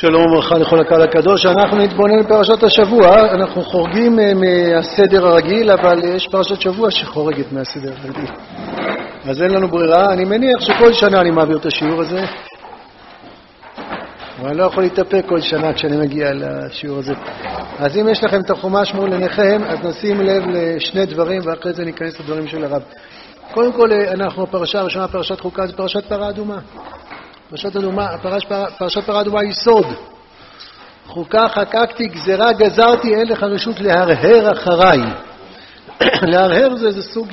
שלום וברכה לכל הקהל הקדוש. אנחנו נתבונן בפרשת השבוע. אנחנו חורגים אה, מהסדר הרגיל, אבל יש פרשת שבוע שחורגת מהסדר הרגיל. אז אין לנו ברירה. אני מניח שכל שנה אני מעביר את השיעור הזה, אבל אני לא יכול להתאפק כל שנה כשאני מגיע לשיעור הזה. אז אם יש לכם את החומש מול עיניכם, אז נשים לב לשני דברים, ואחרי זה ניכנס לדברים של הרב. קודם כל, אה, אנחנו, הפרשה הראשונה, פרשת חוקה, זה פרשת פרה אדומה. פרשת אדומה, פרש, פרשת פרה אדומה היא סוד. חוקה חקקתי, גזרה גזרתי, אין לך רשות להרהר אחריי. להרהר זה איזה סוג,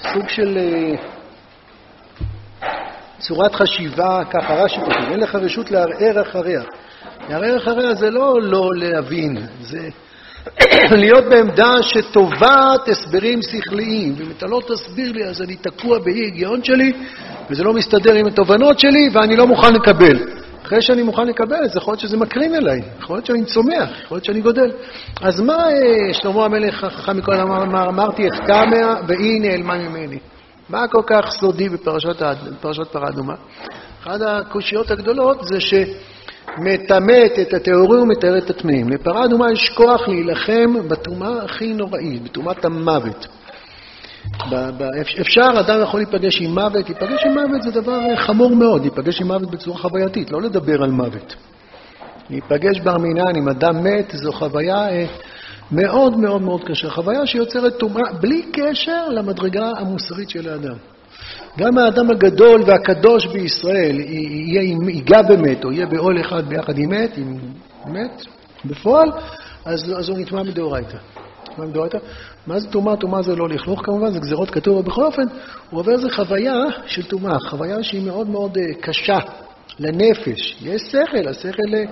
סוג של אה, צורת חשיבה, ככה רש"י כותב, אין לך רשות לערער אחריה. לערער אחריה זה לא לא להבין, זה להיות בעמדה שטובת הסברים שכליים, ואם אתה לא תסביר לי אז אני תקוע באי הגיון שלי, וזה לא מסתדר עם התובנות שלי, ואני לא מוכן לקבל. אחרי שאני מוכן לקבל את זה, יכול להיות שזה מקרין אליי, יכול להיות שאני צומח, יכול להיות שאני גודל. אז מה אה, שלמה המלך חכם מכל אמר, אמרתי אחכמה והיא נעלמה ממני. מה כל כך סודי בפרשת, פרה אדומה? אחת הקושיות הגדולות זה שמטמאת את הטהורים ומתאר את הטמאים. לפרה אדומה יש כוח להילחם בטומאה הכי נוראית, בטומאת המוות. אפשר, אדם יכול להיפגש עם מוות, להיפגש עם מוות זה דבר חמור מאוד, להיפגש עם מוות בצורה חווייתית, לא לדבר על מוות. להיפגש בר מינן עם אדם מת זו חוויה אה, מאוד מאוד מאוד קשה, חוויה שיוצרת טומאה בלי קשר למדרגה המוסרית של האדם. גם האדם הגדול והקדוש בישראל ייגע במת, או יהיה בעול אחד ביחד עם מת, עם מת, בפועל, אז, אז הוא נטמע מדאורייתא. נטמע מדאורייתא. מה זה טומאה? טומאה זה לא לכלוך כמובן, זה גזירות כתוב, אבל בכל אופן, הוא עובר איזו חוויה של טומאה, חוויה שהיא מאוד מאוד אה, קשה לנפש. יש שכל, השכל, אה,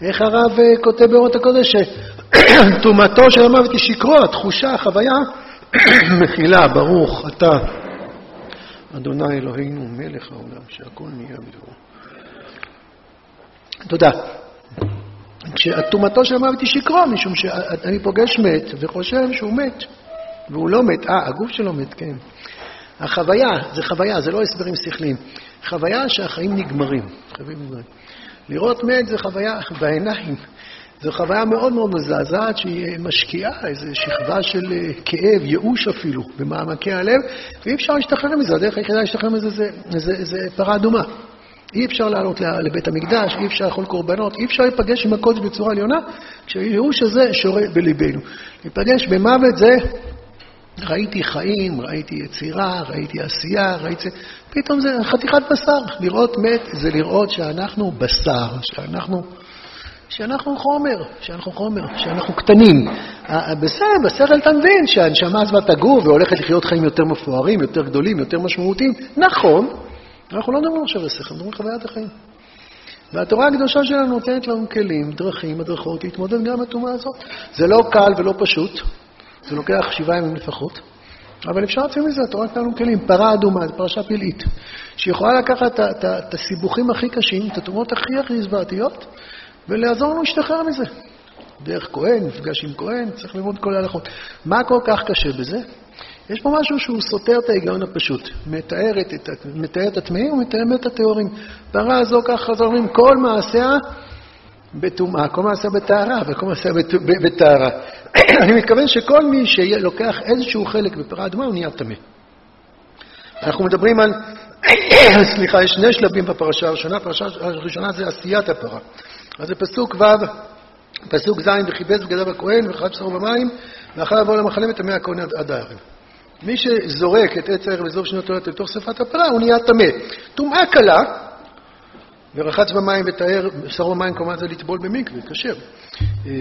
איך הרב אה, כותב באורות הקודש, שטומאתו של המוות היא שקרו, התחושה, החוויה, מכילה, ברוך אתה, אדוני אלוהינו, מלך העולם, שהכל נהיה בדברו. תודה. כשטומאתו של המוות היא שקרו, משום שאני פוגש מת וחושב שהוא מת, והוא לא מת. אה, הגוף שלו מת, כן. החוויה, זה חוויה, זה לא הסברים שכליים. חוויה שהחיים נגמרים. חיים נגמרים. לראות מת זה חוויה בעיניים. זו חוויה מאוד מאוד מזעזעת שהיא משקיעה איזו שכבה של אה, כאב, ייאוש אפילו, במעמקי הלב, ואי אפשר להשתחרר מזה. הדרך היחידה להשתחרר מזה זה, זה, זה פרה אדומה. אי אפשר לעלות לבית המקדש, אי אפשר לאכול קורבנות, אי אפשר להיפגש עם הקודש בצורה עליונה, כשהייאוש הזה שורה בליבנו. להיפגש במוות זה, ראיתי חיים, ראיתי יצירה, ראיתי עשייה, ראיתי... פתאום זה חתיכת בשר. לראות מת זה לראות שאנחנו בשר, שאנחנו... שאנחנו חומר, שאנחנו חומר, שאנחנו קטנים. בסדר, בשכל אתה מבין שהנשמה עזבה את הגוף והולכת לחיות חיים יותר מפוארים, יותר גדולים, יותר משמעותיים. נכון, אנחנו לא מדברים עכשיו על שכל, מדברים על חוויית החיים. והתורה הקדושה שלנו נותנת לנו כלים, דרכים, הדרכות, להתמודד גם עם הטומאה הזאת. זה לא קל ולא פשוט, זה לוקח שבעה ימים לפחות, אבל אפשר לצאת מזה, התורה נתנה לנו כלים. פרה אדומה, זו פרשה פלאית, שיכולה לקחת את הסיבוכים הכי קשים, את התרומות הכי הכי זוועתיות, ולעזור לנו להשתחרר מזה. דרך כהן, מפגש עם כהן, צריך ללמוד כל ההלכות. מה כל כך קשה בזה? יש פה משהו שהוא סותר את ההיגיון הפשוט. מתאר את, מתאר את הטמאים ומתאר את הטהורים. פרה הזו, ככה אומרים, כל מעשיה בטומאה, כל מעשיה בטהרה וכל מעשיה בטהרה. אני מתכוון שכל מי שלוקח איזשהו חלק בפרה אדומה הוא נהיה טמא. אנחנו מדברים על, סליחה, יש שני שלבים בפרשה הראשונה. הפרשה הראשונה זה עשיית הפרה. אז זה פסוק ו', פסוק ז', וכיבס בגדיו הכהן וחד בשרו במים, ואכל לבוא למחנה וטמא הכהן עד הערב. מי שזורק את עץ הערב וזוב שנות תולדת לתוך שרפת הפרה, הוא נהיה טמא. טומאה קלה, ורחץ במים וטהר בשרו במים, כמובן זה לטבול במקווה, כשר. אה,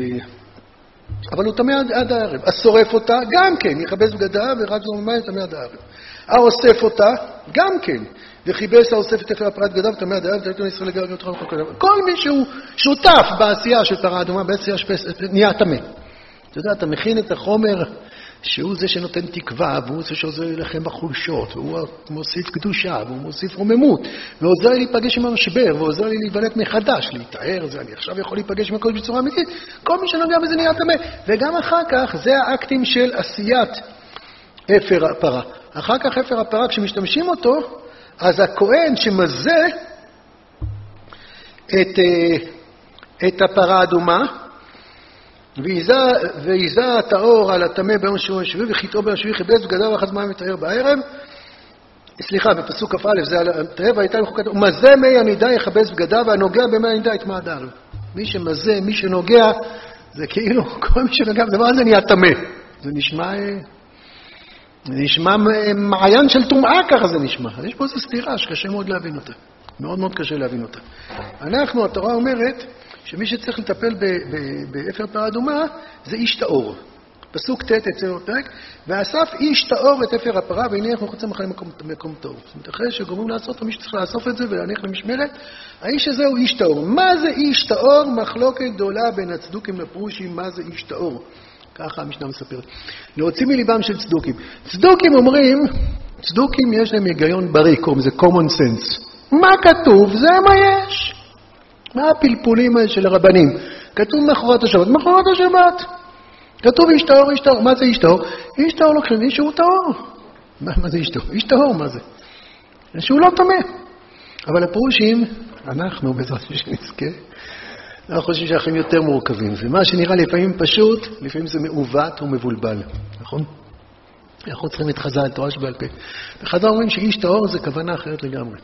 אבל הוא טמא עד, עד הערב. השורף אותה, גם כן, יכבס בגדיו ורחץ במים וטמא עד הערב. האוסף אותה, גם כן. וכיבס האוסף את אפר הפרת בגדיו עד הערב, ותלתו ישראל לגרג אותך וכל כל מי שהוא שותף בעשייה של פרה אדומה, בעשייה נהיה טמא. אתה יודע, אתה מכין את החומר שהוא זה שנותן תקווה, והוא זה שעוזר להילחם בחולשות, והוא מוסיף קדושה, והוא מוסיף רוממות, ועוזר לי להיפגש עם המשבר, ועוזר לי להיוולד מחדש, להתאר, זה אני עכשיו יכול להיפגש עם הקודש בצורה אמיתית, כל מי שנוגע בזה נהיה טמא. וגם אחר כך, זה האקטים של עשיית אפר הפרה. אחר כך אפר הפרה, כשמשתמשים אותו, אז הכהן שמזה, את, אה, את הפרה האדומה, וייזה הטהור על הטמא ביום שבוע השביעי, וחיטאו ביום השביעי כיבס בגדיו ואחז מים וטהר בערב. סליחה, בפסוק כ"א זה על תראה והייתה למחוקת, ומזה מי הנידה יכבס בגדיו, והנוגע במי הנידה יטמע דל. מי שמזה, מי שנוגע, זה כאילו, כל מי שנוגע בדבר הזה נהיה טמא. זה נשמע, זה נשמע מעיין של טומאה, ככה זה נשמע. יש פה איזו סתירה שקשה מאוד להבין אותה. מאוד מאוד קשה להבין אותה. אנחנו, התורה אומרת, שמי שצריך לטפל באפר פרה אדומה זה איש טהור. פסוק ט' אצלנו בפרק, ואסף איש טהור את אפר הפרה והניח מחוץ למחנה מקום טהור. זאת אומרת, אחרי שגורמים לעשות, מי שצריך לאסוף את זה ולהניח למשמרת, האיש הזה הוא איש טהור. מה זה איש טהור? מחלוקת גדולה בין הצדוקים לפרושים, מה זה איש טהור? ככה המשנה מספרת. להוציא מליבם של צדוקים. צדוקים אומרים, צדוקים יש להם היגיון בריא, קוראים לזה common sense. מה כתוב? זה מה יש. מה הפלפולים האלה של הרבנים? כתוב מחרת השבת, מחרת השבת. כתוב איש טהור, איש טהור. מה זה איש טהור? איש טהור לוקחים מי שהוא טהור. מה, מה זה איש טהור? איש טהור, מה זה? שהוא לא טמא. אבל הפרושים, אנחנו, בעזרת השם נזכה, אנחנו חושבים שהחיים יותר מורכבים. ומה שנראה לפעמים פשוט, לפעמים זה מעוות ומבולבל, נכון? אנחנו צריכים את חז"ל, תורה שבעל פה. וחז"ל אומרים שאיש טהור זה כוונה אחרת לגמרי.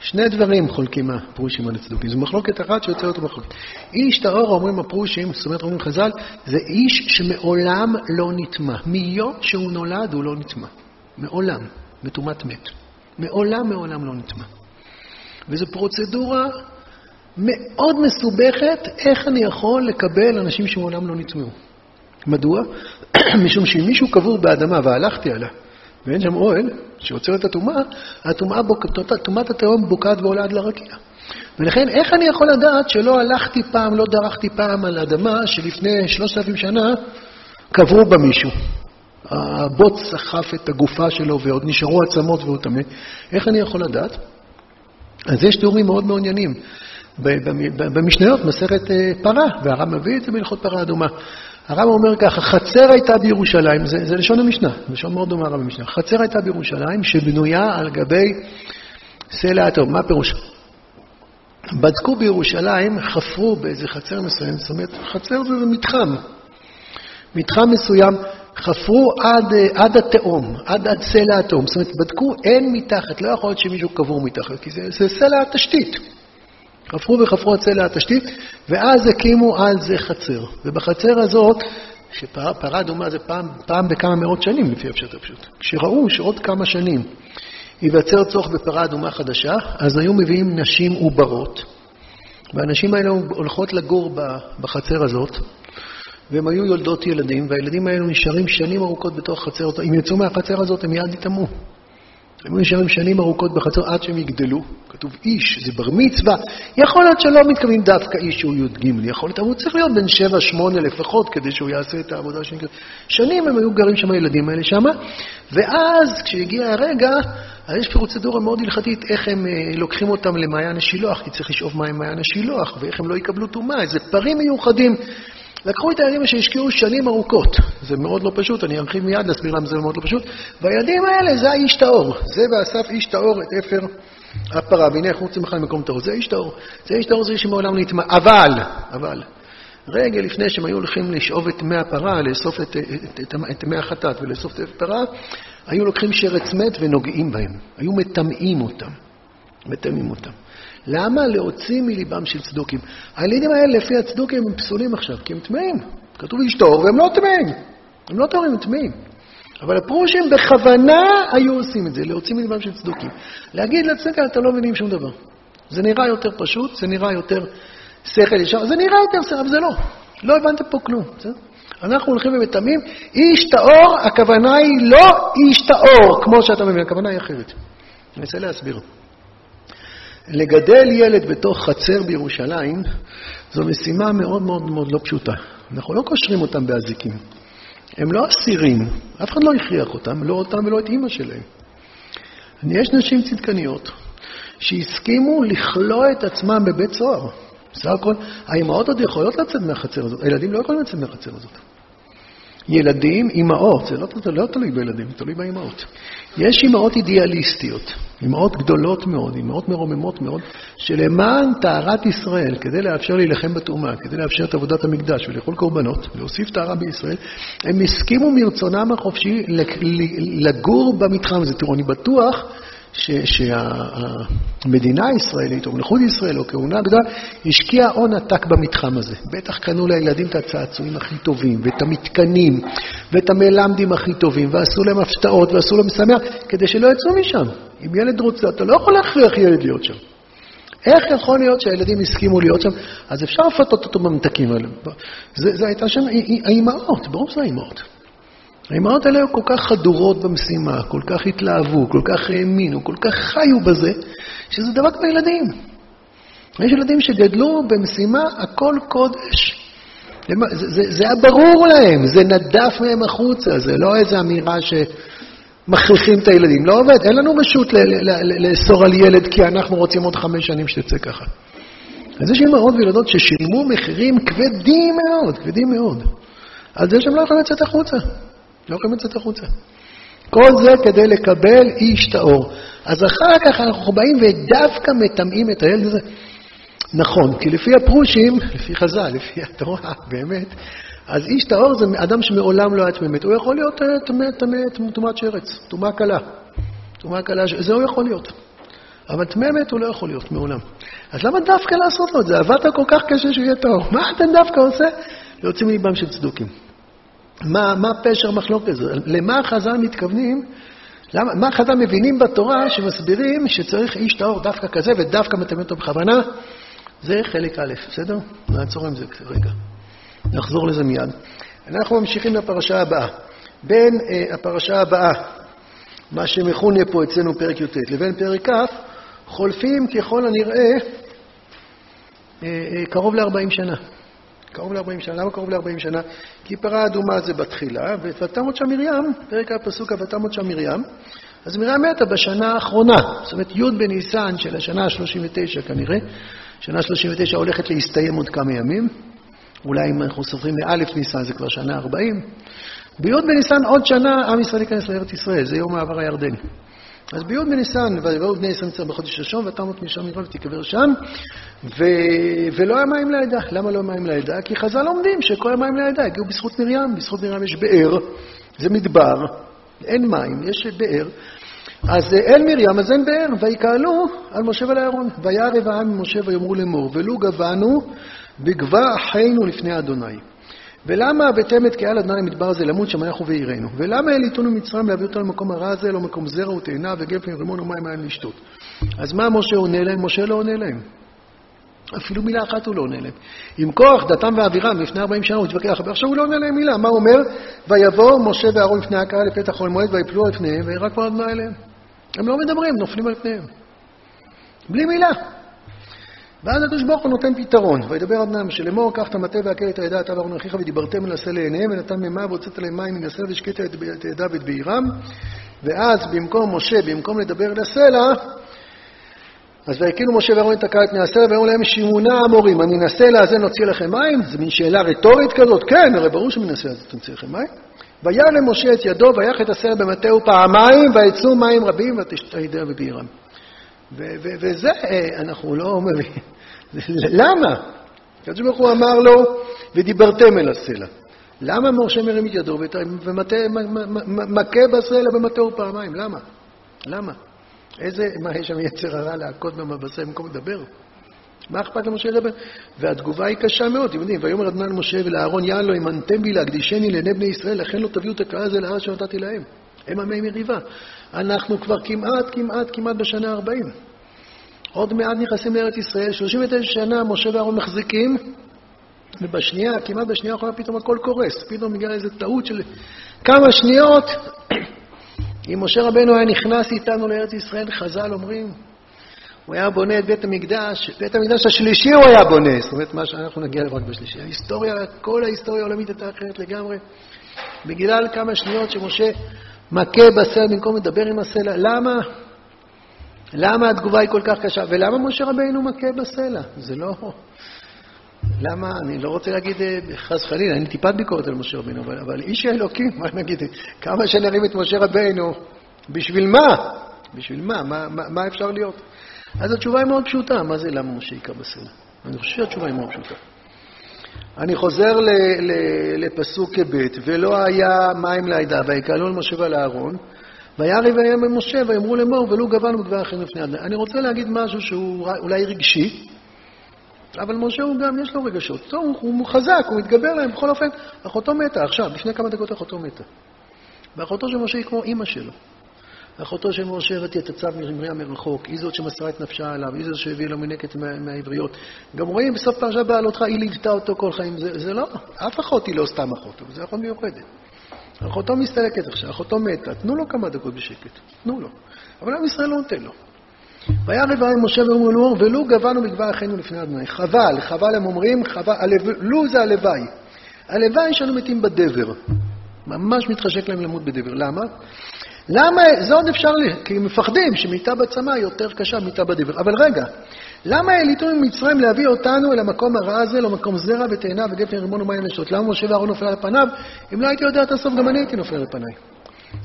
שני דברים חולקים הפרושים על הצדוקים. זו מחלוקת אחת שיוצרת מחלוקת. איש טהור, אומרים הפרושים, זאת אומרת, אומרים חז"ל, זה איש שמעולם לא נטמע. מיום שהוא נולד הוא לא נטמע. מעולם. מטומאת מת. מעולם מעולם לא נטמע. וזו פרוצדורה מאוד מסובכת, איך אני יכול לקבל אנשים שמעולם לא נטמעו. מדוע? משום שאם מישהו קבור באדמה והלכתי עליה, ואין שם אוהל שעוצר את הטומאה, טומאת התהום בוקעת ועולה עד לרקיע. ולכן, איך אני יכול לדעת שלא הלכתי פעם, לא דרכתי פעם על אדמה שלפני שלושת אלפים שנה קברו בה מישהו? הבוץ סחף את הגופה שלו ועוד נשארו עצמות והוא טמא. איך אני יכול לדעת? אז יש תיאורים מאוד מעוניינים. במשניות, מסכת אה, פרה, והרב מביא את זה בהלכות פרה אדומה. הרב אומר ככה, חצר הייתה בירושלים, זה, זה לשון המשנה, לשון מאוד דומה הרב במשנה. חצר הייתה בירושלים שבנויה על גבי סלע התהום. מה הפירוש? בדקו בירושלים, חפרו באיזה חצר מסוים, זאת אומרת, חצר זה מתחם. מתחם מסוים, חפרו עד, עד התהום, עד, עד סלע התהום. זאת אומרת, בדקו, אין מתחת, לא יכול להיות שמישהו קבור מתחת, כי זה, זה סלע התשתית. חפרו וחפרו את סלע התשתית, ואז הקימו על זה חצר. ובחצר הזאת, שפרה אדומה זה פעם, פעם בכמה מאות שנים, לפי הפשט הפשוט. כשראו שעוד כמה שנים ייווצר צורך בפרה אדומה חדשה, אז היו מביאים נשים עוברות, והנשים האלה הולכות לגור בחצר הזאת, והן היו יולדות ילדים, והילדים האלו נשארים שנים ארוכות בתוך החצר הזאת. אם יצאו מהחצר הזאת, הם מיד יטמאו. הם נשארים שנים ארוכות בחצר עד שהם יגדלו. כתוב איש, זה בר מצווה. יכול להיות שלא מתכוונים דווקא איש שהוא י"ג, יכול להיות, אבל הוא צריך להיות בן שבע, שמונה לפחות, כדי שהוא יעשה את העבודה שנקראת. שנים הם היו גרים שם, הילדים האלה שם, ואז כשהגיע הרגע, אז יש פרוצדורה מאוד הלכתית, איך הם אה, לוקחים אותם למעיין השילוח, כי צריך לשאוב מים מעיין השילוח, ואיך הם לא יקבלו טומאה, איזה פרים מיוחדים. לקחו את הילדים שהשקיעו שנים ארוכות. זה מאוד לא פשוט, אני ארחיב מיד להסביר למה זה מאוד לא פשוט. והילדים האלה זה האיש טהור. זה ואסף איש טהור את אפר הפרה, והנה איך רוצים בכלל מקום טהור. זה איש טהור. זה איש טהור זה שמעולם נטמע. אבל, אבל, רגע לפני שהם היו הולכים לשאוב את מי הפרה, לאסוף את, את, את, את מי החטאת ולאסוף את הפרה, היו לוקחים שרץ מת ונוגעים בהם. היו מטמאים אותם. מטמאים אותם. למה להוציא מליבם של צדוקים? הילדים האלה, לפי הצדוקים, הם פסולים עכשיו, כי הם טמאים. כתוב איש טהור והם לא טמאים. הם לא טהורים, הם טמאים. אבל הפרושים בכוונה היו עושים את זה, להוציא מליבם של צדוקים. להגיד לצדקה, אתה לא מבינים שום דבר. זה נראה יותר פשוט, זה נראה יותר שכל ישר, זה נראה יותר שכל, אבל זה לא. לא הבנתם פה כלום, בסדר? אנחנו הולכים ומטמאים, איש טהור, הכוונה היא לא איש טהור, כמו שאתה מבין, הכוונה היא אחרת. אני אנסה להסביר. לגדל ילד בתוך חצר בירושלים זו משימה מאוד מאוד מאוד לא פשוטה. אנחנו לא קושרים אותם באזיקים. הם לא אסירים, אף אחד לא הכריח אותם, לא אותם ולא את אימא שלהם. יש נשים צדקניות שהסכימו לכלוא את עצמם בבית סוהר. בסך הכל, האימהות עוד יכולות לצאת מהחצר הזאת, הילדים לא יכולים לצאת מהחצר הזאת. ילדים, אימהות, זה לא, לא תלוי בילדים, תלוי באימהות. יש אימהות אידיאליסטיות, אימהות גדולות מאוד, אימהות מרוממות מאוד, שלמען טהרת ישראל, כדי לאפשר להילחם בטומאה, כדי לאפשר את עבודת המקדש ולאכול קורבנות, להוסיף טהרה בישראל, הם הסכימו מרצונם החופשי לגור במתחם הזה. תראו, אני בטוח שהמדינה הישראלית, או מלכות ישראל, או כהונה גדולה, השקיעה הון עתק במתחם הזה. בטח קנו לילדים את הצעצועים הכי טובים, ואת המתקנים, ואת המלמדים הכי טובים, ועשו להם הפתעות, ועשו להם משמח, כדי שלא יצאו משם. אם ילד רוצה, אתה לא יכול להכריח ילד להיות שם. איך יכול להיות שהילדים הסכימו להיות שם? אז אפשר לפתות אותו בממתקים האלה. זה, זה הייתה שם האימהות, ברור שזה האימהות. האימהות האלה היו כל כך חדורות במשימה, כל כך התלהבו, כל כך האמינו, כל כך חיו בזה, שזה דבר כמו ילדים. יש ילדים שגדלו במשימה הכל קודש. זה, זה, זה היה ברור להם, זה נדף מהם החוצה, זה לא איזו אמירה שמכריחים את הילדים. לא עובד, אין לנו רשות לאסור על ילד כי אנחנו רוצים עוד חמש שנים שתצא ככה. אז יש אימהות וילדות ששילמו מחירים כבדים מאוד, כבדים מאוד, על זה שהם לא יכולים לצאת החוצה. לא יכולים לצאת החוצה. כל זה כדי לקבל איש טהור. אז אחר כך אנחנו באים ודווקא מטמאים את הילד הזה. נכון, כי לפי הפרושים, לפי חז"ל, לפי התורה, באמת, אז איש טהור זה אדם שמעולם לא היה תממת. הוא יכול להיות אה, טומאת שרץ, טומאה קלה. טומאה קלה, זה הוא יכול להיות. אבל תממת הוא לא יכול להיות מעולם. אז למה דווקא לעשות לו את זה? עבדת כל כך קשה שהוא יהיה טהור. מה אתה דווקא עושה? להוציא מליבם של צדוקים. מה, מה פשר מחלוקת זה? למה חז"ל מתכוונים? למה, מה חז"ל מבינים בתורה שמסבירים שצריך איש טהור דווקא כזה ודווקא מטמא אותו בכוונה? זה חלק א', בסדר? נעצור עם זה רגע. נחזור לזה מיד. אנחנו ממשיכים לפרשה הבאה. בין uh, הפרשה הבאה, מה שמכונה פה אצלנו פרק י"ט, לבין פרק כ', חולפים ככל הנראה uh, uh, קרוב ל-40 שנה. קרוב ל-40 שנה. למה קרוב ל-40 שנה? כי פרה אדומה זה בתחילה, ותמות שם מרים, פרק הפסוק ותמות שם מרים, אז מרים מתה בשנה האחרונה, זאת אומרת י' בניסן של השנה ה-39 כנראה, שנה 39 הולכת להסתיים עוד כמה ימים, אולי אם אנחנו סופרים מאלף ניסן זה כבר שנה 40, בי' בניסן עוד שנה עם ישראל ייכנס לארץ ישראל, זה יום מעבר הירדני. אז בי' בניסן, ויבואו בני ישראל מצרים בחודש ראשון, ותמות משם מרב ותיקבר שם, ו... ולא היה מים לעדה. למה לא מים לעדה? כי חז"ל לומדים שכל המים לעדה הגיעו בזכות מרים. בזכות מרים יש באר, זה מדבר, אין מים, יש באר. אז אין מרים, אז אין באר, ויקהלו על משה ועל אהרון. וירא העם ממשה ויאמרו לאמור, ולו גבנו בגבה אחינו לפני אדוני. ולמה את קהל אדוני למדבר הזה למות שם אנחנו ועירנו? ולמה העליתונו ממצרים להביא אותנו למקום הרע הזה, לא מקום זרע ותאנה וגפן ורימון ומים מים לשתות? אז מה משה עונה להם? משה לא עונה להם. אפילו מילה אחת הוא לא עונה להם. עם כוח דתם ואבירם לפני 40 שנה הוא התווכח, ועכשיו הוא לא עונה להם מילה. מה הוא אומר? ויבוא משה ואהרון לפני הקהל לפתח חול מועד ויפלו על פניהם וירק כבר אדוני אליהם. הם לא מדברים, נופלים על פניהם. בלי מילה. ואז הקדוש ברוך הוא נותן פתרון. וידבר אדנם שלאמור, קח את המטה והקל את העדה, אתה ואהרון אחיך, ודיברתם אל עשה לעיניהם, ונתן מימה והוצאת להם מים מן הסלע, ושקית את העדה ואת בעירם. ואז במקום משה, במקום לדבר אל הסלע, אז ויקילו משה ואהרון את הקהל פני הסלע, ואמרו להם, שימונה המורים, מן הסלע הזה נוציא לכם מים? זו מין שאלה רטורית כזאת? כן, הרי ברור שמן הסלע הזה תוציא לכם מים. ויעלה משה את ידו, ויח את הסלע במטהו פעמיים, ויצאו מים רבים, ותשתה ידיה בבעירם. וזה אנחנו לא מבינים. למה? הקדוש ברוך הוא אמר לו, ודיברתם אל הסלע. למה משה מרים את ידו ומכה בסלע במטהו פעמיים? למה? למה? איזה, מה, יש שם יצר הרע להכות במבשם במקום לדבר? מה אכפת למשה לדבר? והתגובה היא קשה מאוד, אתם יודעים, ויאמר אדוני למשה ולאהרון יען לו, אימנתם בי להקדישני לעיני בני ישראל, לכן לא תביאו את הקהל הזה לארץ שנתתי להם. הם עמי מריבה. אנחנו כבר כמעט, כמעט, כמעט בשנה ה-40. עוד מעט נכנסים לארץ ישראל, 39 שנה משה ואהרון מחזיקים, ובשנייה, כמעט בשנייה האחרונה פתאום הכל קורס. פתאום בגלל איזו טעות של כמה שניות, אם משה רבנו היה נכנס איתנו לארץ ישראל, חז"ל אומרים, הוא היה בונה את בית המקדש, בית המקדש השלישי הוא היה בונה, זאת אומרת, מה שאנחנו נגיע אליו רק בשלישי. ההיסטוריה, כל ההיסטוריה העולמית הייתה אחרת לגמרי, בגלל כמה שניות שמשה מכה בסלע במקום לדבר עם הסלע. למה? למה התגובה היא כל כך קשה? ולמה משה רבינו מכה בסלע? זה לא... למה, אני לא רוצה להגיד אה, חס וחלילה, אין לי טיפת ביקורת על משה רבינו, אבל, אבל איש האלוקים, מה נגיד, כמה שנרים את משה רבינו, בשביל מה? בשביל מה? מה, מה, מה אפשר להיות? אז התשובה היא מאוד פשוטה, מה זה למה משה היכה בסלע? אני חושב שהתשובה היא מאוד פשוטה. אני חוזר ל, ל, לפסוק ב' ולא היה מים לעדה, ויקהלו על משה ועל אהרון, וירא ויהיה ממשה ויאמרו לאמור ולו גבלנו בדבר אחרים לפני אדוני. אני רוצה להגיד משהו שהוא אולי רגשי, אבל משה הוא גם, יש לו רגשות. טוב, הוא חזק, הוא מתגבר להם, בכל אופן, אחותו מתה עכשיו, לפני כמה דקות אחותו מתה. ואחותו של משה היא כמו אימא שלו. אחותו של משה ראיתי את הצו מרים מרחוק, היא זאת שמסרה את נפשה עליו, היא זאת שהביאה לו מנקת מהעבריות. גם רואים בסוף פרשת בעלותך, היא ליוותה אותו כל חיים. זה, זה לא, אף אחות היא לא סתם אחות, אבל זה אחות מיוחדת. אחותו מסתלקת עכשיו, אחותו מתה, תנו לו כמה דקות בשקט, תנו לו. אבל עם ישראל לא נותן לו. וירא וירא משה ואומרו לו, ולו גבנו בגבר אחינו לפני אדוני. חבל, חבל הם אומרים, חבל, לו זה הלוואי. הלוואי שאנו מתים בדבר. ממש מתחשק להם למות בדבר. למה? למה, זה עוד אפשר, כי מפחדים שמיטה בצמא יותר קשה ממיטה בדבר. אבל רגע, למה העליתו ממצרים להביא אותנו אל המקום הרע הזה, למקום זרע ותאנה וגפן רימון ומים נשות? למה משה ואהרון נופל על פניו? אם לא הייתי יודע את הסוף, גם אני הייתי נופל על פניי.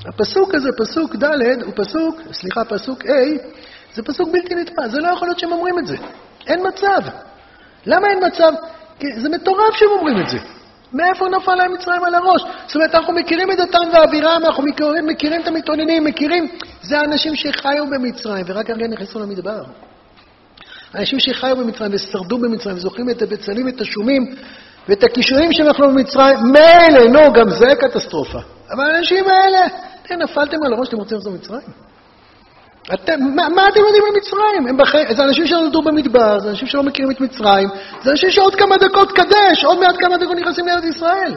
הפסוק הזה, פסוק ד', הוא פסוק, סליחה, פסוק ה', זה פסוק בלתי נתפס, זה לא יכול להיות שהם אומרים את זה. אין מצב. למה אין מצב? כי זה מטורף שהם אומרים את זה. מאיפה נפל להם מצרים על הראש? זאת אומרת, אנחנו מכירים את דתם ואבירם, אנחנו מכירים, מכירים את המתאוננים, מכירים... זה האנשים שחיו במצרים ורק הרגע נכנסו למדבר. אנשים שחיו במצרים ושרדו במצרים וזוכרים את הבצלים, את השומים ואת הכישורים אכלו במצרים, מילא, נו, גם זה קטסטרופה. אבל האנשים האלה, נפלתם על הראש, אתם רוצים לחזור למצרים? אתם, מה, מה אתם יודעים על מצרים? הם בח... זה אנשים שנולדו במדבר, זה אנשים שלא מכירים את מצרים, זה אנשים שעוד כמה דקות קדש, עוד מעט כמה דקות נכנסים לארץ ישראל.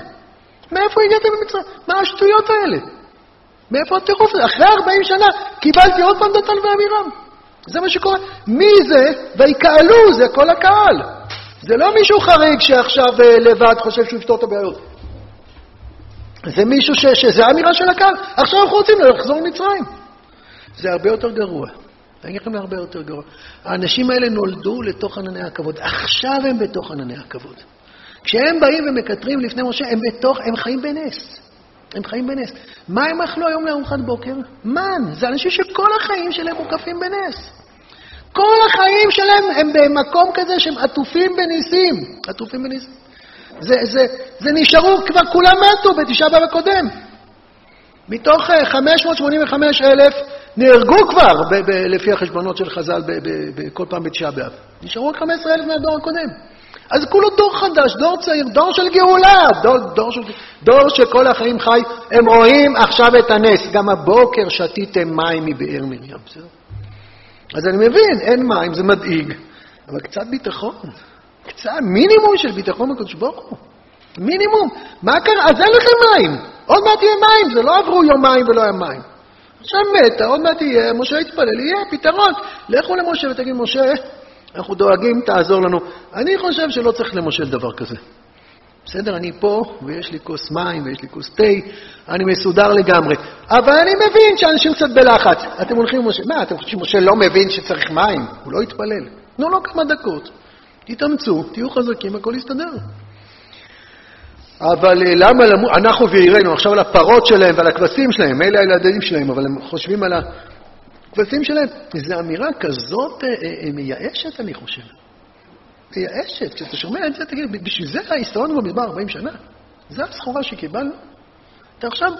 מאיפה הגעתם למצרים? מה השטויות האלה? מאיפה הטירוף הזה? אחרי 40 שנה קיבלתי עוד פעם דתן ואמירם. זה מה שקורה. מי זה? ויקהלו, זה כל הקהל. זה לא מישהו חריג שעכשיו אה, לבד חושב שהוא יפתור את הבעיות. זה מישהו ש... שזה האמירה של הקהל. עכשיו אנחנו רוצים לחזור למצרים. זה הרבה יותר גרוע. אני אגיד לכם הרבה יותר גרוע. האנשים האלה נולדו לתוך ענני הכבוד. עכשיו הם בתוך ענני הכבוד. כשהם באים ומקטרים לפני משה, הם בתוך, הם חיים בנס. הם חיים בנס. מה הם אכלו היום לארוחת בוקר? מן. זה אנשים שכל החיים שלהם מוקפים בנס. כל החיים שלהם הם במקום כזה שהם עטופים בניסים. עטופים בניסים. זה, זה, זה נשארו, כבר כולם מתו בתשעה באב הקודם. מתוך 585 אה, אלף נהרגו כבר, ב- ב- לפי החשבונות של חז"ל, כל פעם בתשעה באב. נשארו רק 15 אלף מהדור הקודם. אז כולו דור חדש, דור צעיר, דור של גאולה, דור, דור, של, דור שכל החיים חי. הם רואים עכשיו את הנס. גם הבוקר שתיתם מים מבאר מרים, בסדר? אז אני מבין, אין מים, זה מדאיג, אבל קצת ביטחון. קצת, מינימום של ביטחון בקדוש ברוך הוא. מינימום. מה קרה? אז אין לכם מים. עוד מעט יהיה מים, זה לא עברו יומיים ולא היה מים. עכשיו מתה, עוד מעט יהיה, משה יתפלל, יהיה פתרון. לכו למשה ותגיד, משה, אנחנו דואגים, תעזור לנו. אני חושב שלא צריך למושל דבר כזה. בסדר, אני פה, ויש לי כוס מים, ויש לי כוס תה, אני מסודר לגמרי. אבל אני מבין שאנשים קצת בלחץ. אתם הולכים למשה, מה, אתם חושבים שמשה לא מבין שצריך מים? הוא לא יתפלל. תנו לו כמה דקות, תתאמצו, תהיו חזקים, הכל יסתדר. אבל אה, למה למות, אנחנו ועירנו, עכשיו על הפרות שלהם ועל הכבשים שלהם, אלה הילדים שלהם, אבל הם חושבים על הכבשים שלהם. זו אמירה כזאת אה, אה, מייאשת, אני חושב. מייאשת. כשאתה שומע את זה, תגיד, בשביל זה הסתובבנו במדבר 40 שנה? זו הסחורה שקיבלנו? אתה עכשיו,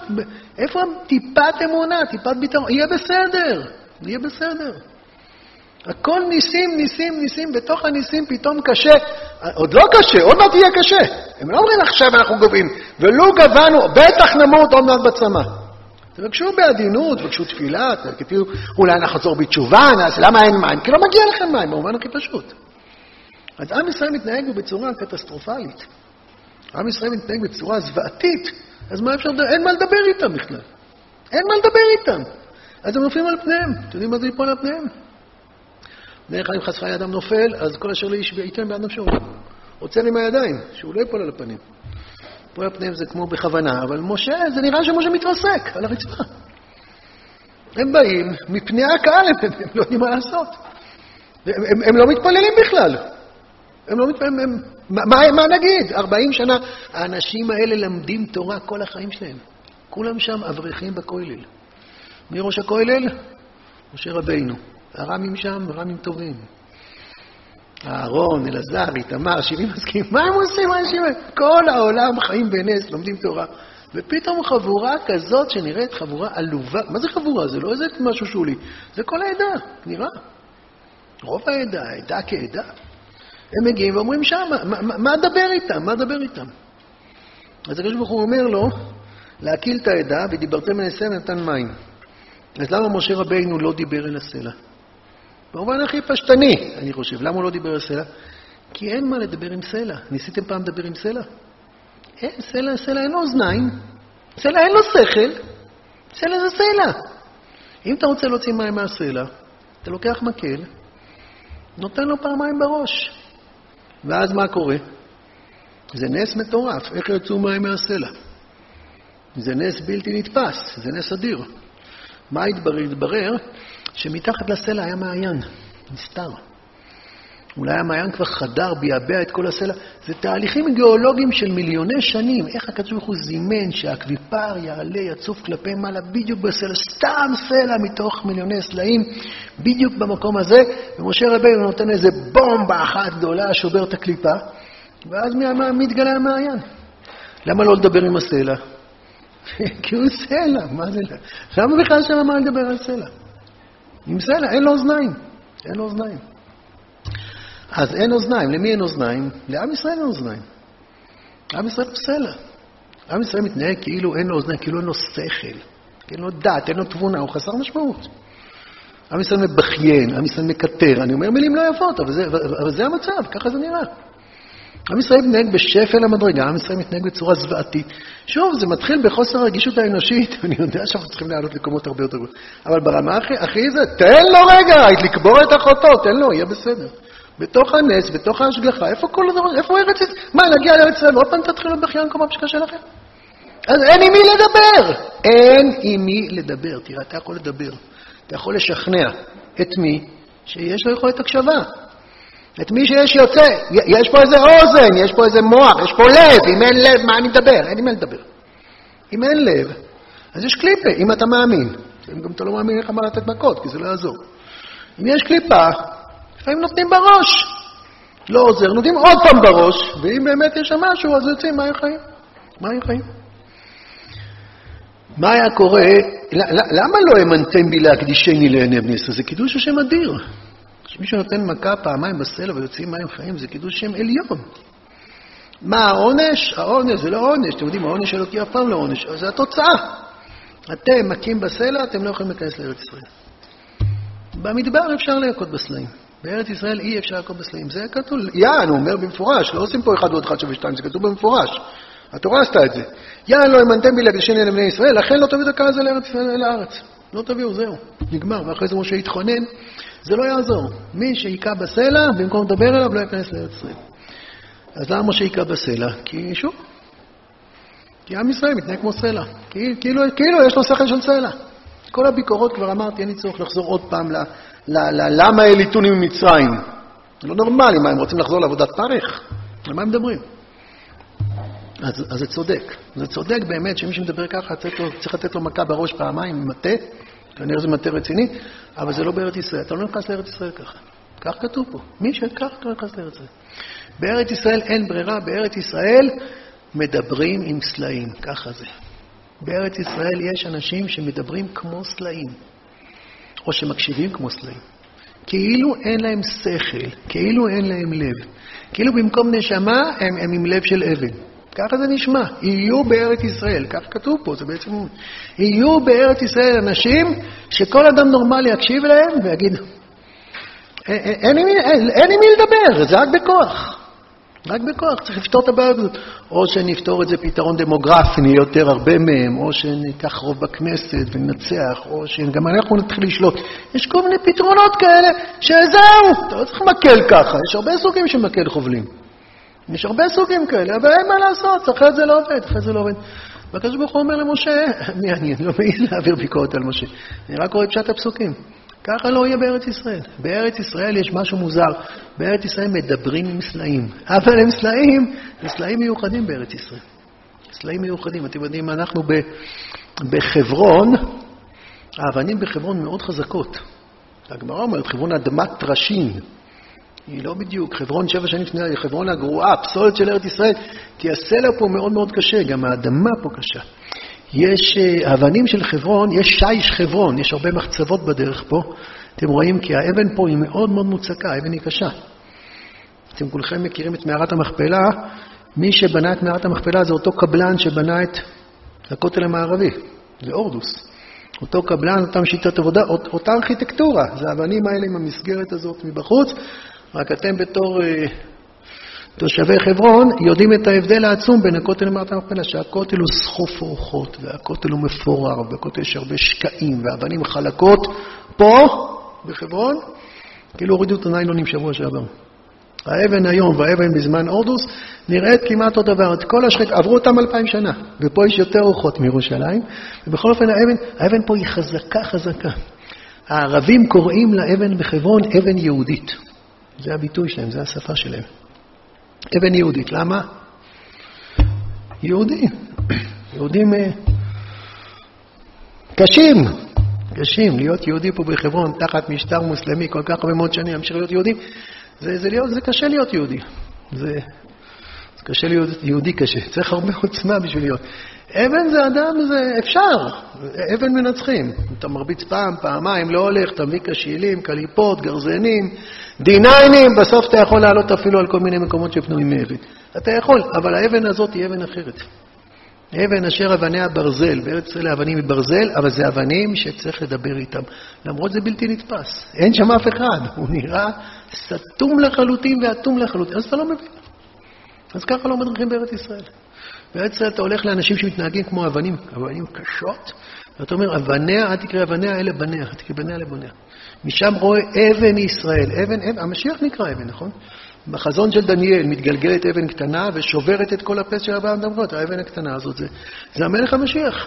איפה טיפת אמונה, טיפת ביטחון? יהיה בסדר, יהיה בסדר. הכל ניסים, ניסים, ניסים, בתוך הניסים פתאום קשה. עוד לא קשה, עוד מעט יהיה קשה. הם לא אומרים עכשיו אנחנו גובים, ולו גבנו, בטח נמות עוד מעט בצמא. תבקשו בעדינות, תבקשו תפילה, תגידו, אולי נחזור בתשובה, אז למה אין מים? כי לא מגיע לכם מים, במובן הכי פשוט. אז עם ישראל מתנהג בצורה קטסטרופלית. עם ישראל מתנהג בצורה זוועתית, אז מה אפשר? אין מה לדבר איתם בכלל. אין מה לדבר איתם. אז הם נופלים על פניהם. אתם יודעים מה זה ליפול על פניהם? דרך חס וחלילה אדם נופל, אז כל אשר לאיש ייתן בעד נפשו. עוצר עם הידיים, שהוא לא ייפול על הפנים. ליפול על הפנים זה כמו בכוונה, אבל משה, זה נראה שמשה מתרסק על הרצפה. הם באים, מפני הקהל הם, הם לא יודעים מה לעשות. הם, הם, הם לא מתפללים בכלל. הם לא מתפעמים, מה, מה, מה נגיד? 40 שנה. האנשים האלה למדים תורה כל החיים שלהם. כולם שם אברכים בכולל. מי ראש הכולל? משה רבינו. הרמים שם, רמים טובים. אהרון, אלעזר, איתמר, שבעים מסכימים, מה הם עושים האנשים האלה? כל העולם חיים בנס, לומדים תורה. ופתאום חבורה כזאת שנראית חבורה עלובה, מה זה חבורה? זה לא איזה משהו שולי, זה כל העדה, נראה. רוב העדה, העדה כעדה. הם מגיעים ואומרים שם, מה אדבר איתם? מה אדבר איתם? אז הקדוש ברוך הוא אומר לו, להקיל את העדה, ודיברתם אל הסלע ונתן מים. אז למה משה רבינו לא דיבר אל הסלע? במובן הכי פשטני, אני חושב. למה הוא לא דיבר אל סלע? כי אין מה לדבר עם סלע. ניסיתם פעם לדבר עם סלע? אין, סלע, סלע אין לו אוזניים, סלע אין לו שכל, סלע זה סלע. אם אתה רוצה להוציא מים מהסלע, אתה לוקח מקל, נותן לו פעמיים בראש. ואז מה קורה? זה נס מטורף, איך יצאו מים מהסלע. זה נס בלתי נתפס, זה נס אדיר. מה התברר? התברר שמתחת לסלע היה מעיין, נסתר. אולי המעיין כבר חדר, ביעבע את כל הסלע. זה תהליכים גיאולוגיים של מיליוני שנים. איך הקדוש ברוך הוא זימן שהאקוויפר יעלה, יצוף כלפי מעלה, בדיוק בסלע, סתם סלע מתוך מיליוני סלעים, בדיוק במקום הזה, ומשה רבינו נותן איזה בומבה אחת גדולה, שובר את הקליפה, ואז מתגלה המעיין. למה לא לדבר עם הסלע? כי הוא סלע, מה זה? למה בכלל שם מה לדבר על סלע? עם סלע, אין לו אוזניים. אין לו אוזניים. אז אין אוזניים. למי אין אוזניים? לעם ישראל אין אוזניים. עם ישראל הוא סלע. עם ישראל מתנהג כאילו אין לו אוזניים, כאילו אין לו שכל, אין לו דת, אין לו תבונה, הוא חסר משמעות. עם ישראל מבכיין, עם ישראל מקטר. אני אומר מילים לא יפות, אבל זה, אבל זה המצב, ככה זה נראה. עם ישראל מתנהג בשפל המדרגה, עם ישראל מתנהג בצורה זוועתית. שוב, זה מתחיל בחוסר הרגישות האנושית, אני יודע שאנחנו צריכים לעלות לקומות הרבה יותר גבוהות, אבל ברמה הכי, הכי זה, תן לו רגע, לקבור את אחותו, תן לו, יהיה בסדר. בתוך הנס, בתוך ההשגחה, איפה כל הדבר, איפה ארץ ישראל? מה, להגיע לארץ ישראל, עוד פעם תתחילו בחיין כל פעם שקשה לכם? אז אין עם מי לדבר. אין עם מי לדבר. תראה, אתה יכול לדבר. אתה יכול לשכנע. את מי? שיש לו יכולת הקשבה. את מי שיש יוצא. יש פה איזה אוזן, יש פה איזה מוח, יש פה לב. אם אין לב, מה אני מדבר? אין עם מי לדבר. אם אין לב, אז יש קליפה, אם אתה מאמין. אם גם אתה לא מאמין, אין לך מה לתת מכות, כי זה לא יעזור. אם יש קליפה, לפעמים נותנים בראש. לא עוזר, נותנים עוד פעם בראש, ואם באמת יש שם משהו, אז יוצאים, מה חיים? מה חיים? מה היה קורה, למה לא האמנתם בי להקדישני לעיני בני ישראל? זה קידוש השם אדיר. כשמישהו נותן מכה פעמיים בסלע ויוצאים מים חיים, זה קידוש שם עליון. מה העונש? העונש זה לא עונש, אתם יודעים, העונש אלוקי אף פעם לא עונש, זה התוצאה. אתם מכים בסלע, אתם לא יכולים להיכנס לארץ ישראל. במדבר אפשר להכות בסלעים. בארץ ישראל אי אפשר להכות בסלעים. זה כתוב, יען, הוא אומר במפורש, לא עושים פה אחד ועוד אחד שווה שתיים, זה כתוב במפורש. התורה עשתה את זה. יען לא האמנתם בי להקדישני לבני ישראל, לכן לא תביאו את הקהל הזה לארץ. לא תביאו, זהו, נגמר. ואחרי זה משה יתחונן, זה לא יעזור. מי שיכה בסלע, במקום לדבר אליו, לא ייכנס לארץ ישראל. אז למה משה היכה בסלע? כי שוב, כי עם ישראל מתנהג כמו סלע. כאילו, כאילו יש לו שכל של סלע. כל הביקורות, כבר אמרתי, אין לי צורך לחזור עוד פעם ל, ל, ל, למה אליטונים ממצרים. זה לא נורמלי, מה, הם רוצים לחזור לעבודת פרך? על מה הם מדברים? אז, אז זה צודק. זה צודק באמת שמי שמדבר ככה צריך, צריך לתת לו מכה בראש פעמיים מטה, כנראה זה מטה רציני, אבל זה לא בארץ ישראל. אתה לא נכנס לארץ ישראל ככה. כך כתוב פה. מי שכך לא נכנס לארץ ישראל. בארץ ישראל אין ברירה, בארץ ישראל מדברים עם סלעים, ככה זה. בארץ ישראל יש אנשים שמדברים כמו סלעים, או שמקשיבים כמו סלעים. כאילו אין להם שכל, כאילו אין להם לב. כאילו במקום נשמה הם, הם עם לב של אבן. ככה זה נשמע. יהיו בארץ ישראל, כך כתוב פה, זה בעצם... יהיו בארץ ישראל אנשים שכל אדם נורמלי יקשיב להם ויגיד, אין עם מי לדבר, זה רק בכוח. רק בכוח, צריך לפתור את הבעיה הזאת. או שנפתור את זה פתרון דמוגרפי, נהיה יותר הרבה מהם, או שניקח רוב בכנסת וננצח, או שגם אנחנו נתחיל לשלוט. יש כל מיני פתרונות כאלה, שזהו, אתה לא צריך מקל ככה, יש הרבה סוגים של מקל חובלים. יש הרבה סוגים כאלה, אבל אין מה לעשות, אחרת זה לא עובד, אחרת זה לא עובד. והקדוש ברוך הוא אומר למשה, מי אני? אני לא מעז להעביר ביקורת על משה. אני רק קורא פשט הפסוקים. ככה לא יהיה בארץ ישראל. בארץ ישראל יש משהו מוזר. בארץ ישראל מדברים עם סלעים. אבל הם סלעים, זה סלעים מיוחדים בארץ ישראל. סלעים מיוחדים. אתם יודעים, אנחנו בחברון, האבנים בחברון מאוד חזקות. הגמרא אומרת, חברון אדמת טרשים. היא לא בדיוק, חברון שבע שנים לפני, היא חברון הגרועה, פסולת של ארץ ישראל, כי הסלע פה מאוד מאוד קשה, גם האדמה פה קשה. יש אה, אבנים של חברון, יש שיש חברון, יש הרבה מחצבות בדרך פה. אתם רואים כי האבן פה היא מאוד מאוד מוצקה, האבן היא קשה. אתם כולכם מכירים את מערת המכפלה, מי שבנה את מערת המכפלה זה אותו קבלן שבנה את הכותל המערבי, זה אורדוס. אותו קבלן, אותם שיטת עבודה, אותה ארכיטקטורה, זה האבנים האלה עם המסגרת הזאת מבחוץ, רק אתם בתור אה, תושבי חברון יודעים את ההבדל העצום בין הכותל למערת המכפלה, שהכותל הוא סחוף אורחות, והכותל הוא מפורר, ובכותל יש הרבה שקעים, ואבנים חלקות. פה, בחברון, כאילו הורידו את הניילונים שבוע שעבר. האבן היום והאבן בזמן הורדוס נראית כמעט אותו דבר. כל השחק, עברו אותם אלפיים שנה, ופה יש יותר רוחות מירושלים, ובכל אופן האבן, האבן פה היא חזקה חזקה. הערבים קוראים לאבן בחברון אבן יהודית. זה הביטוי שלהם, זה השפה שלהם. אבן יהודית. למה? יהודים. יהודים אה, קשים, קשים. להיות יהודי פה בחברון תחת משטר מוסלמי כל כך הרבה מאוד שנים, להמשיך להיות יהודי, זה, זה, להיות, זה קשה להיות יהודי. זה, זה קשה להיות יהודי קשה. צריך הרבה עוצמה בשביל להיות. אבן זה אדם, זה אפשר. אבן מנצחים. אתה מרביץ פעם, פעמיים, לא הולך, אתה מביא קשילים, קליפות, גרזנים, דיניינים, בסוף אתה יכול לעלות אפילו על כל מיני מקומות שפנויים מאבן. אתה יכול, אבל האבן הזאת היא אבן אחרת. אבן אשר אבניה ברזל, בארץ ישראל האבנים מברזל, אבל זה אבנים שצריך לדבר איתם. למרות זה בלתי נתפס, אין שם אף אחד, הוא נראה סתום לחלוטין ואטום לחלוטין, אז אתה לא מבין. אז ככה לא מדריכים בארץ ישראל. ישראל אתה הולך לאנשים שמתנהגים כמו אבנים, אבנים קשות, ואתה אומר, אבניה, אל תקרא אבניה, אלה בניה, תקרא בניה לבוניה. משם רואה אבן ישראל, אבן, אבן, המשיח נקרא אבן, נכון? בחזון של דניאל מתגלגלת אבן קטנה ושוברת את כל הפס של אברהם דמרות, האבן הקטנה הזאת זה, זה המלך המשיח.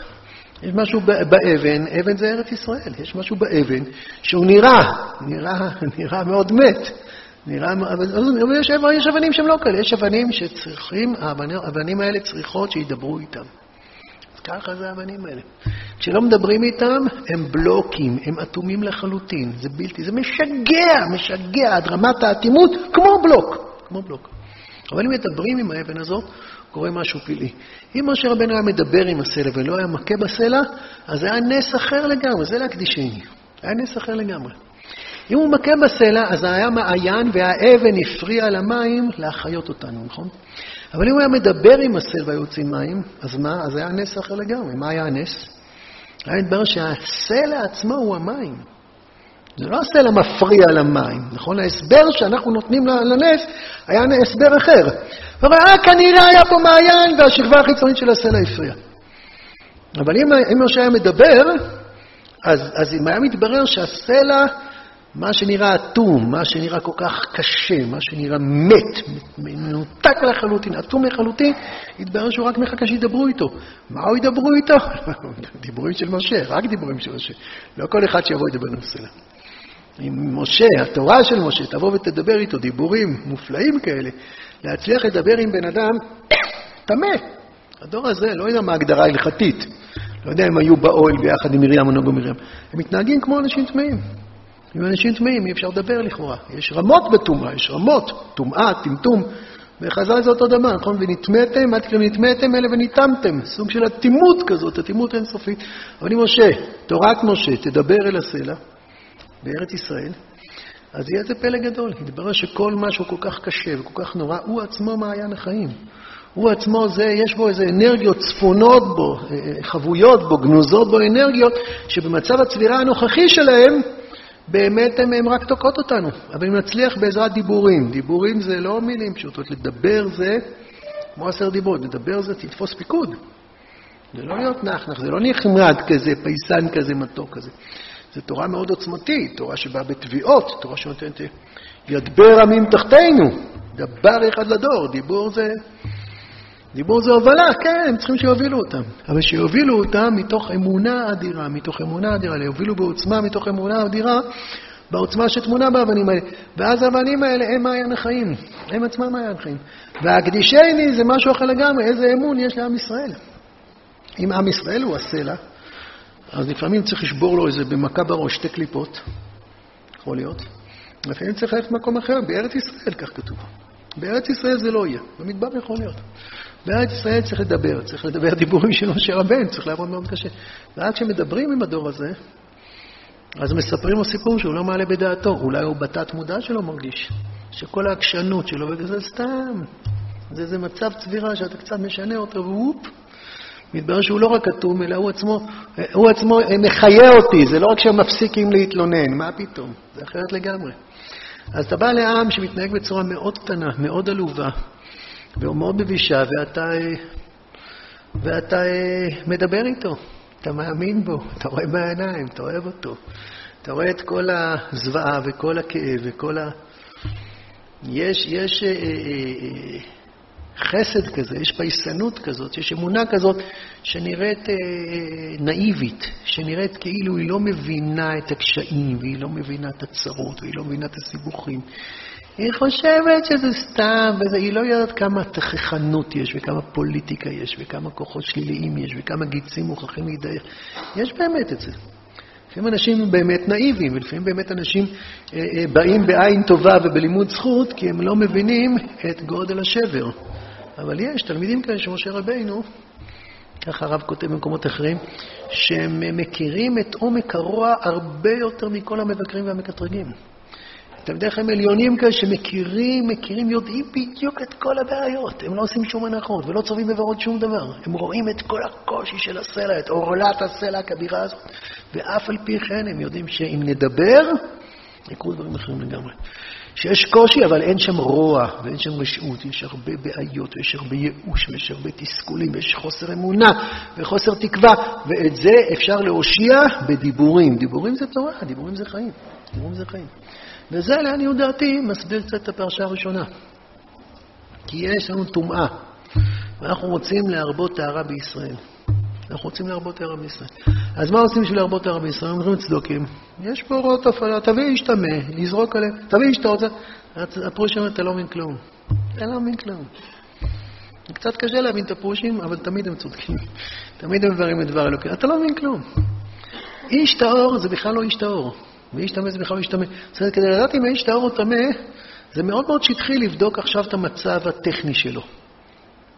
יש משהו באבן, אבן זה ארץ ישראל, יש משהו באבן שהוא נראה, נראה, נראה מאוד מת. נראה, אבל יש, יש אבנים שהם לא כאלה, יש אבנים שצריכים, האבנים האלה צריכות שידברו איתם. אז ככה זה האבנים האלה. כשלא מדברים איתם, הם בלוקים, הם אטומים לחלוטין. זה בלתי, זה משגע, משגע עד רמת האטימות, כמו בלוק, כמו בלוק. אבל אם מדברים עם האבן הזאת, קורה משהו פלאי. אם משה רבנו היה מדבר עם הסלע ולא היה מכה בסלע, אז היה נס אחר לגמרי, זה להקדישני. היה נס אחר לגמרי. אם הוא מכה בסלע, אז היה מעיין והאבן הפריע למים להחיות אותנו, נכון? אבל אם הוא היה מדבר עם הסלע והיוצאים מים, אז מה? אז היה נס אחר לגמרי. מה היה הנס? היה מתברר שהסלע עצמו הוא המים. זה לא הסלע מפריע למים, נכון? ההסבר שאנחנו נותנים לנס היה הסבר אחר. אומר, אה, כנראה היה פה מעיין והשכבה החיצונית של הסלע הפריעה. אבל אם, אם משה היה מדבר, אז, אז אם היה מתברר שהסלע מה שנראה אטום, מה שנראה כל כך קשה, מה שנראה מת, מנותק לחלוטין, אטום לחלוטין, יתברר שהוא רק מחכה שידברו איתו. מה הוא ידברו איתו? דיבורים של משה, רק דיבורים של משה. לא כל אחד שיבוא ידבר נושא. אם משה, התורה של משה, תבוא ותדבר איתו דיבורים מופלאים כאלה, להצליח לדבר עם בן אדם טמא. הדור הזה, לא יודע מה ההגדרה ההלכתית, לא יודע אם היו באוהל ביחד עם מרים או נוגו מרים, הם מתנהגים כמו אנשים טמאים. עם אנשים טמאים אי אפשר לדבר לכאורה. יש רמות בטומאה, יש רמות, טומאה, טמטום. בחז"ל זה אותו דבר, נכון? ונטמאתם, אל תקראו נטמאתם אלה וניטמתם. סוג של אטימות כזאת, אטימות אינסופית. אבל אם משה, תורת משה, תדבר אל הסלע בארץ ישראל, אז יהיה איזה פלא גדול. יתברר שכל משהו כל כך קשה וכל כך נורא, הוא עצמו מעיין החיים. הוא עצמו, זה, יש בו איזה אנרגיות צפונות בו, אה, אה, חבויות בו, גנוזות בו אנרגיות, שבמצב הצבירה הנוכחי שלהם, באמת הן רק תוקעות אותנו. אבל אם נצליח בעזרת דיבורים, דיבורים זה לא מילים פשוטות, לדבר זה כמו עשר דיברות, לדבר זה תתפוס פיקוד. זה לא להיות נחנך, זה לא נחמד כזה, פייסן כזה, מתוק כזה. זו תורה מאוד עוצמתית, תורה שבאה בתביעות, תורה שנותנת ידבר עמים תחתינו, דבר אחד לדור, דיבור זה דיבור זה הובלה, כן, הם צריכים שיובילו אותם. אבל שיובילו אותם מתוך אמונה אדירה, מתוך אמונה אדירה, יובילו בעוצמה מתוך אמונה אדירה, בעוצמה שטמונה באבנים האלה. ואז האבנים האלה הם מעיין החיים, הם עצמם מעיין החיים. והקדישני זה משהו אחר לגמרי, איזה אמון יש לעם ישראל. אם עם ישראל הוא הסלע, אז לפעמים צריך לשבור לו איזה במכה בראש שתי קליפות, יכול להיות. לפעמים צריך ללכת למקום אחר, בארץ ישראל, כך כתוב. בארץ ישראל זה לא יהיה, במדבר יכול להיות. בארץ ישראל צריך לדבר, צריך לדבר דיבורים של משה רבן, צריך לעבוד מאוד קשה. ואז כשמדברים עם הדור הזה, אז מספרים לו סיפור שהוא לא מעלה בדעתו, אולי הוא בתת מודע שלו מרגיש, שכל העקשנות שלו, וזה סתם, זה איזה מצב צבירה שאתה קצת משנה אותו, והופ, מתברר שהוא לא רק אטום, אלא הוא עצמו, הוא עצמו מחיה אותי, זה לא רק שהם מפסיקים להתלונן, מה פתאום? זה אחרת לגמרי. אז אתה בא לעם שמתנהג בצורה מאוד קטנה, מאוד עלובה, ומאוד מבישה, ואתה, ואתה מדבר איתו, אתה מאמין בו, אתה רואה בעיניים, אתה אוהב אותו. אתה רואה את כל הזוועה וכל הכאב וכל ה... יש, יש אה, אה, אה, חסד כזה, יש פייסנות כזאת, יש אמונה כזאת שנראית אה, נאיבית, שנראית כאילו היא לא מבינה את הקשיים, והיא לא מבינה את הצרות, והיא לא מבינה את הסיבוכים. היא חושבת שזה סתם, והיא לא יודעת כמה תככנות יש, וכמה פוליטיקה יש, וכמה כוחות שליליים יש, וכמה גיצים מוכרחים להידייך. יש באמת את זה. לפעמים אנשים באמת נאיבים, ולפעמים באמת אנשים אה, אה, באים בעין טובה ובלימוד זכות, כי הם לא מבינים את גודל השבר. אבל יש תלמידים כאלה שמשה רבינו, ככה הרב כותב במקומות אחרים, שהם מכירים את עומק הרוע הרבה יותר מכל המבקרים והמקטרגים. תלמידי חיים עליונים כאלה שמכירים, מכירים, יודעים בדיוק את כל הבעיות. הם לא עושים שום הנחות ולא צובעים בברות שום דבר. הם רואים את כל הקושי של הסלע, את עורלת הסלע הכבירה הזאת, ואף על פי כן הם יודעים שאם נדבר, יקרו דברים אחרים לגמרי. שיש קושי, אבל אין שם רוע ואין שם רשעות, יש הרבה בעיות, ויש הרבה ייאוש, ויש הרבה תסכולים, ויש חוסר אמונה וחוסר תקווה, ואת זה אפשר להושיע בדיבורים. דיבורים זה תורה, דיבורים זה חיים. דיבורים זה חיים. וזה, לעניות דעתי, מסביר קצת את הפרשה הראשונה. כי יש לנו טומאה, ואנחנו רוצים להרבות טהרה בישראל. אנחנו רוצים להרבות טהרה בישראל. אז מה עושים בשביל להרבות טהרה בישראל? אומרים צדוקים, יש פה הוראות הפעלה, תביא איש טמא, לזרוק עליהם, תביא איש אתה רוצה. הפרוש אומר, אתה לא מבין כלום. אתה לא מבין כלום. קצת קשה להבין את הפרושים, אבל תמיד הם צודקים. תמיד הם דברים את דבר אלוקים. אתה לא מבין כלום. איש טהור זה בכלל לא איש טהור. ואיש טמא זה בכלל איש טמא. זאת אומרת, כדי לדעת אם האיש טהור או טמא, זה מאוד מאוד שטחי לבדוק עכשיו את המצב הטכני שלו.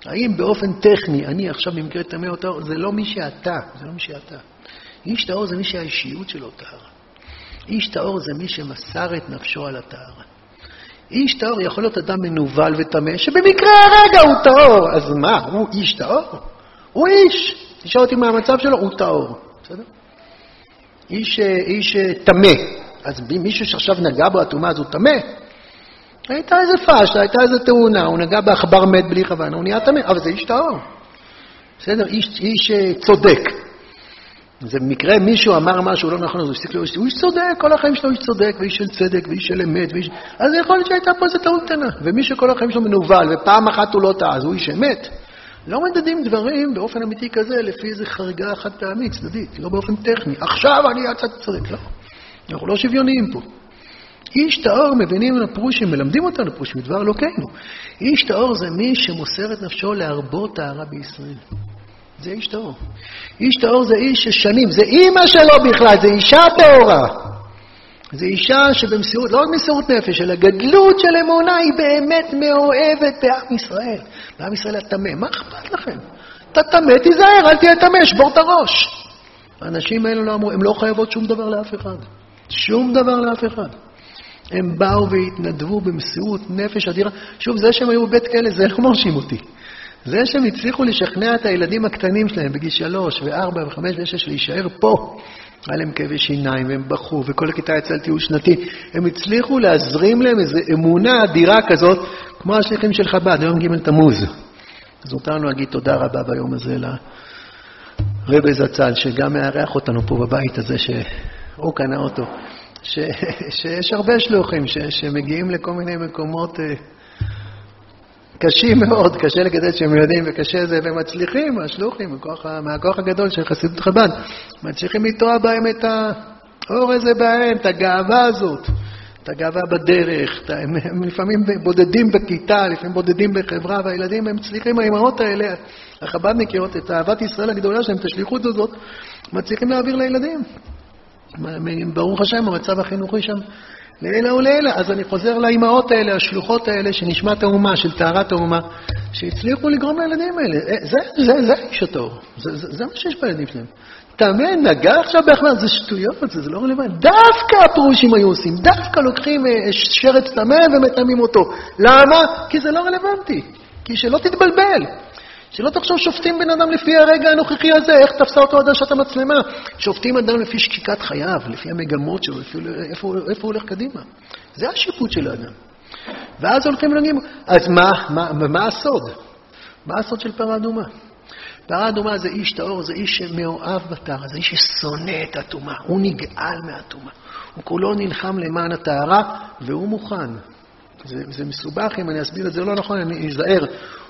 האם באופן טכני אני עכשיו במקרה טמא או טהור, זה לא מי שאתה, זה לא מי שאתה. איש טהור זה מי שהאישיות שלו טהרה. איש טהור זה מי שמסר את נפשו על הטהרה. איש טהור יכול להיות אדם מנוול וטמא, שבמקרה הרגע הוא טהור. אז מה, הוא איש טהור? הוא איש. תשאל אותי מה המצב שלו, הוא טהור. בסדר? איש, איש טמא. אז מישהו שעכשיו נגע בו הטומאה, הוא טמא? הייתה איזה פשטה, הייתה איזה תאונה, הוא נגע בעכבר מת בלי כוונה, הוא נהיה טמא, אבל זה איש טהור. בסדר? איש, איש צודק. זה במקרה מישהו אמר משהו לא נכון, אז הוא הפסיק להיות, הוא איש צודק, כל החיים שלו איש צודק, ואיש של צדק, ואיש של אמת, ואיש... אז יכול להיות שהייתה פה איזה טעות קטנה. ומי שכל החיים שלו מנוול, ופעם אחת הוא לא טעה, אז הוא איש אמת. לא מדדים דברים באופן אמיתי כזה לפי איזו חריגה חד פעמית, צדדית, לא באופן טכני. עכשיו אני הצד צודק, לא. אנחנו לא שוויוניים פה. איש טהור, מבינים על הפרושים, מלמדים אותנו פרושים, מדבר אלוקינו. איש טהור זה מי שמוסר את נפשו להרבות טהרה בישראל. זה איש טהור. איש טהור זה איש ששנים, זה אימא שלו בכלל, זה אישה טהורה. זה אישה שבמסירות, לא רק מסירות נפש, אלא גדלות של אמונה, היא באמת מאוהבת בעם ישראל. בעם ישראל הטמא. מה אכפת לכם? אתה טמא, תיזהר, אל תהיה טמא, שבור את הראש. האנשים האלו לא אמרו, הם לא חייבות שום דבר לאף אחד. שום דבר לאף אחד. הם באו והתנדבו במסירות נפש אדירה. שוב, זה שהם היו בבית כלא, זה לא מרשים אותי. זה שהם הצליחו לשכנע את הילדים הקטנים שלהם בגיל שלוש וארבע וחמש ושש להישאר פה, היה להם כאבי שיניים והם בכו, וכל הכיתה יצאה לטיול שנתי. הם הצליחו להזרים להם איזו אמונה אדירה כזאת, כמו השליחים של חב"ד, יום ג' תמוז. אז מותר לנו להגיד תודה רבה ביום הזה לרבי זצ"ל, שגם מארח אותנו פה בבית הזה, שהוא קנה אותו. ש, שיש הרבה שלוחים ש, שמגיעים לכל מיני מקומות אה, קשים מאוד, קשה לגדל שהם ילדים וקשה זה, והם מצליחים, השלוחים, מהכוח, הגדול של חסידות חב"ד, מצליחים לטוע בהם את האור הזה בהם, את הגאווה הזאת, את הגאווה בדרך, את, הם, הם לפעמים בודדים בכיתה, לפעמים בודדים בחברה, והילדים הם מצליחים, האמהות האלה, החב"דניקיות, את אהבת ישראל הגדולה שלהם, את השליחות הזאת, מצליחים להעביר לילדים. ברוך השם, המצב החינוכי שם לעילא ולעילא. אז אני חוזר לאימהות האלה, השלוחות האלה, שנשמת האומה, של טהרת האומה, שהצליחו לגרום לילדים האלה. אה, זה, זה, זה איש הטהור, זה, זה, זה מה שיש בילדים שלהם. תאמן, נגע עכשיו בהחלט, זה שטויות, זה, זה לא רלוונטי. דווקא הפרושים היו עושים, דווקא לוקחים אה, שרץ טמא ומטמאים אותו. למה? כי זה לא רלוונטי. כי שלא תתבלבל. שלא תחשוב שופטים בן אדם לפי הרגע הנוכחי הזה, איך תפסה אותו עדשת המצלמה. שופטים אדם לפי שקיקת חייו, לפי המגמות שלו, לפי איפה, איפה הוא הולך קדימה. זה השיפוט של האדם. ואז הולכים ולומדים, אז מה, מה, מה הסוד? מה הסוד של פרה אדומה? פרה אדומה זה איש טהור, זה איש שמאוהב בטהרה, זה איש ששונא את הטומאה, הוא נגעל מהטומאה. הוא כולו נלחם למען הטהרה, והוא מוכן. זה, זה מסובך אם אני אסביר את זה לא נכון, אני אזהר.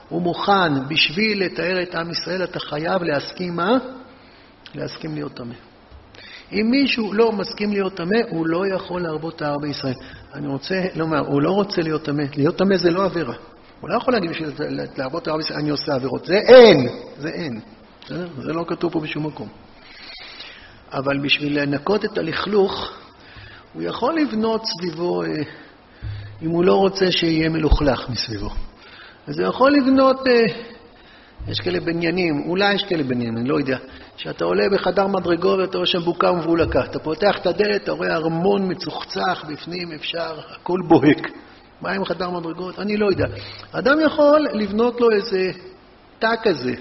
הוא מוכן, בשביל לתאר את עם ישראל, אתה חייב להסכים מה? להסכים להיות טמא. אם מישהו לא מסכים להיות טמא, הוא לא יכול להרבות טהר בישראל. אני רוצה לומר, הוא לא רוצה להיות טמא. להיות טמא זה לא עבירה. הוא לא יכול להגיד בשביל להרבות טהר בישראל, אני עושה עבירות. זה אין, זה אין. זה לא כתוב פה בשום מקום. אבל בשביל לנקות את הלכלוך, הוא יכול לבנות סביבו, אה, אם הוא לא רוצה שיהיה מלוכלך מסביבו. אז הוא יכול לבנות, אה, יש כאלה בניינים, אולי יש כאלה בניינים, אני לא יודע, שאתה עולה בחדר מדרגות ואתה רואה שם בוקה ומבולקה. אתה פותח את הדלת, אתה רואה ארמון מצוחצח בפנים, אפשר, הכל בוהק. מה עם חדר מדרגות? אני לא יודע. אדם יכול לבנות לו איזה תא כזה,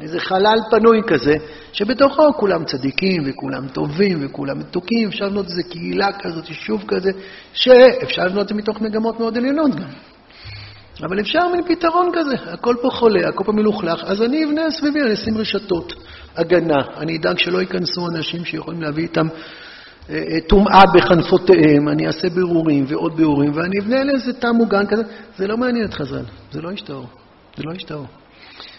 איזה חלל פנוי כזה, שבתוכו כולם צדיקים וכולם טובים וכולם מתוקים, אפשר לבנות איזה קהילה כזאת, יישוב כזה, שאפשר לבנות את זה מתוך מגמות מאוד עליונות גם. אבל אפשר מין פתרון כזה, הכל פה חולה, הכל פה מלוכלך, אז אני אבנה סביבי, אני אשים רשתות הגנה, אני אדאג שלא ייכנסו אנשים שיכולים להביא איתם אה, אה, טומאה בחנפותיהם, אני אעשה בירורים ועוד בירורים, ואני אבנה לאיזה תא מוגן כזה. זה לא מעניין את חז"ל, זה לא איש טהור, זה לא איש טהור.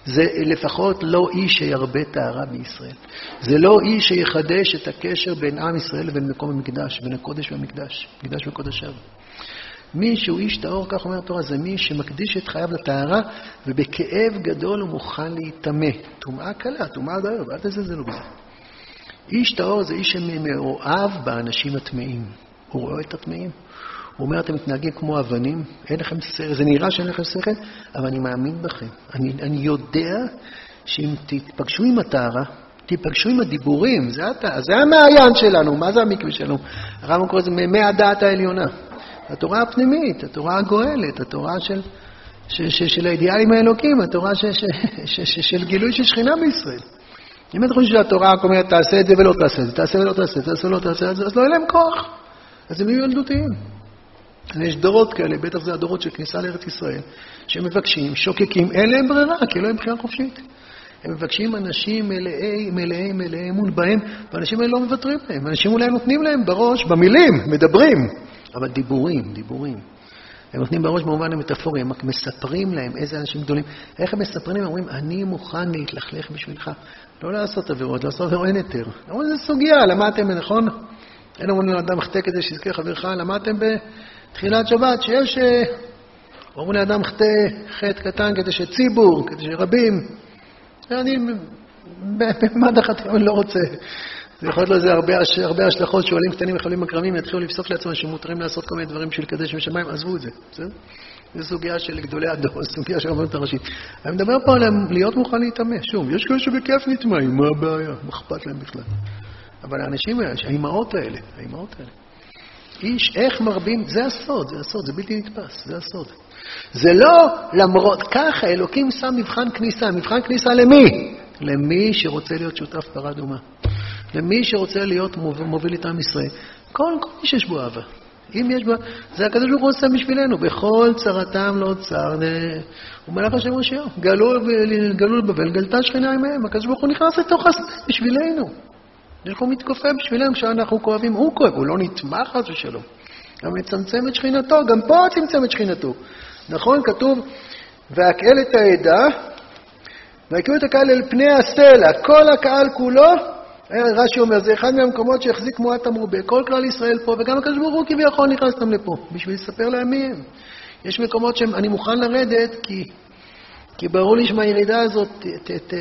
זה לפחות לא איש שירבה טהרה בישראל. זה לא איש שיחדש את הקשר בין עם ישראל לבין מקום המקדש, בין הקודש והמקדש, מקדש וקודשיו. מי שהוא איש טהור, כך אומר התורה, זה מי שמקדיש את חייו לטהרה, ובכאב גדול הוא מוכן להיטמא. טומאה קלה, טומאה עד היום, אל תזלזלו בזה. איש טהור זה איש שמאוהב באנשים הטמאים. הוא רואה את הטמאים. הוא אומר, אתם מתנהגים כמו אבנים, אין לכם שכל, זה נראה שאין לכם שכל, אבל אני מאמין בכם. אני, אני יודע שאם תיפגשו עם הטהרה, תיפגשו עם הדיבורים, זה, זה המעיין שלנו, מה זה המקווה שלנו? הרמב"ם קורא לזה מי הדעת העליונה. התורה הפנימית, התורה הגואלת, התורה של, ש, ש, של האידיאלים האלוקים, התורה ש, ש, ש, ש, של גילוי של שכינה בישראל. אם אתה חושב שהתורה רק אומרת, תעשה את זה ולא תעשה את זה, תעשה ולא תעשה את זה, תעשה ולא תעשה את זה, אז לא יהיה להם כוח. אז הם יהיו ילדותיים. יש דורות כאלה, בטח זה הדורות של כניסה לארץ ישראל, שמבקשים, שוקקים, אין להם ברירה, כי לא להם בחירה חופשית. הם מבקשים אנשים מלאי, מלאי, מלאי אמון בהם, ואנשים האלה לא מוותרים להם. אנשים אולי נותנים להם בראש, במילים, מדברים, אבל דיבורים, דיבורים. הם נותנים בראש במובן המטאפורי, הם מספרים להם איזה אנשים גדולים. איך הם מספרים? הם אומרים, אני מוכן להתלכלך בשבילך. לא לעשות עבירות, לעשות עבירות אין היתר. אומרים, זו סוגיה, למדתם, נכון? אין אומרים לאדם חטא כדי שיזכה חברך, למדתם בתחילת שבת שיש... אה, אומרים לאדם חטא חטא קטן כדי שציבור, כדי שרבים. אני החטאים אני לא רוצה זה יכול להיות לזה הרבה, הרבה השלכות שעולים קטנים וחולים מקרמים יתחילו לפסוק לעצמם שמותרים לעשות כל מיני דברים של לקדש משמיים, עזבו את זה, בסדר? זו סוגיה של גדולי הדור, סוגיה של הרבנות הראשית. אני מדבר פה על להיות מוכן להתאמץ. שוב, יש כאלה שבכיף נטמעים, מה הבעיה? מה אכפת להם בכלל? אבל האנשים האלה, האימהות האלה, האימהות האלה, איש, איך מרבים, זה הסוד, זה הסוד, זה בלתי נתפס, זה הסוד. זה לא למרות, ככה אלוקים שם מבחן כניסה. מבחן כניסה למי? למי שרוצה להיות שותף פרה אדומה. למי שרוצה להיות מוביל את עם ישראל. כל, כל מי שיש בו אהבה. אם יש בה, זה הקדוש ברוך הוא עושה בשבילנו, בכל צרתם לא צר, הוא מלאך השם ראשיו. גלו, לבבל, גלתה שכינה עמהם, הקדוש ברוך הוא נכנס לתוך הסנה בשבילנו. איך הוא מתכופף בשבילנו כשאנחנו כואבים, הוא כואב, הוא לא נתמך חס ושלום. גם מצמצם את שכינתו, גם פה צמצם את שכינתו. נכון, כתוב והקהל את העדה, והכו את הקהל אל פני הסלע. כל הקהל כולו, רש"י אומר, זה אחד מהמקומות שהחזיק מועט המרובה. כל כלל ישראל פה, וגם הקדוש ברוך הוא כביכול נכנס אותם לפה, בשביל לספר להם מי הם. יש מקומות שאני מוכן לרדת, כי, כי ברור לי שמהירידה הזאת ת, ת, ת,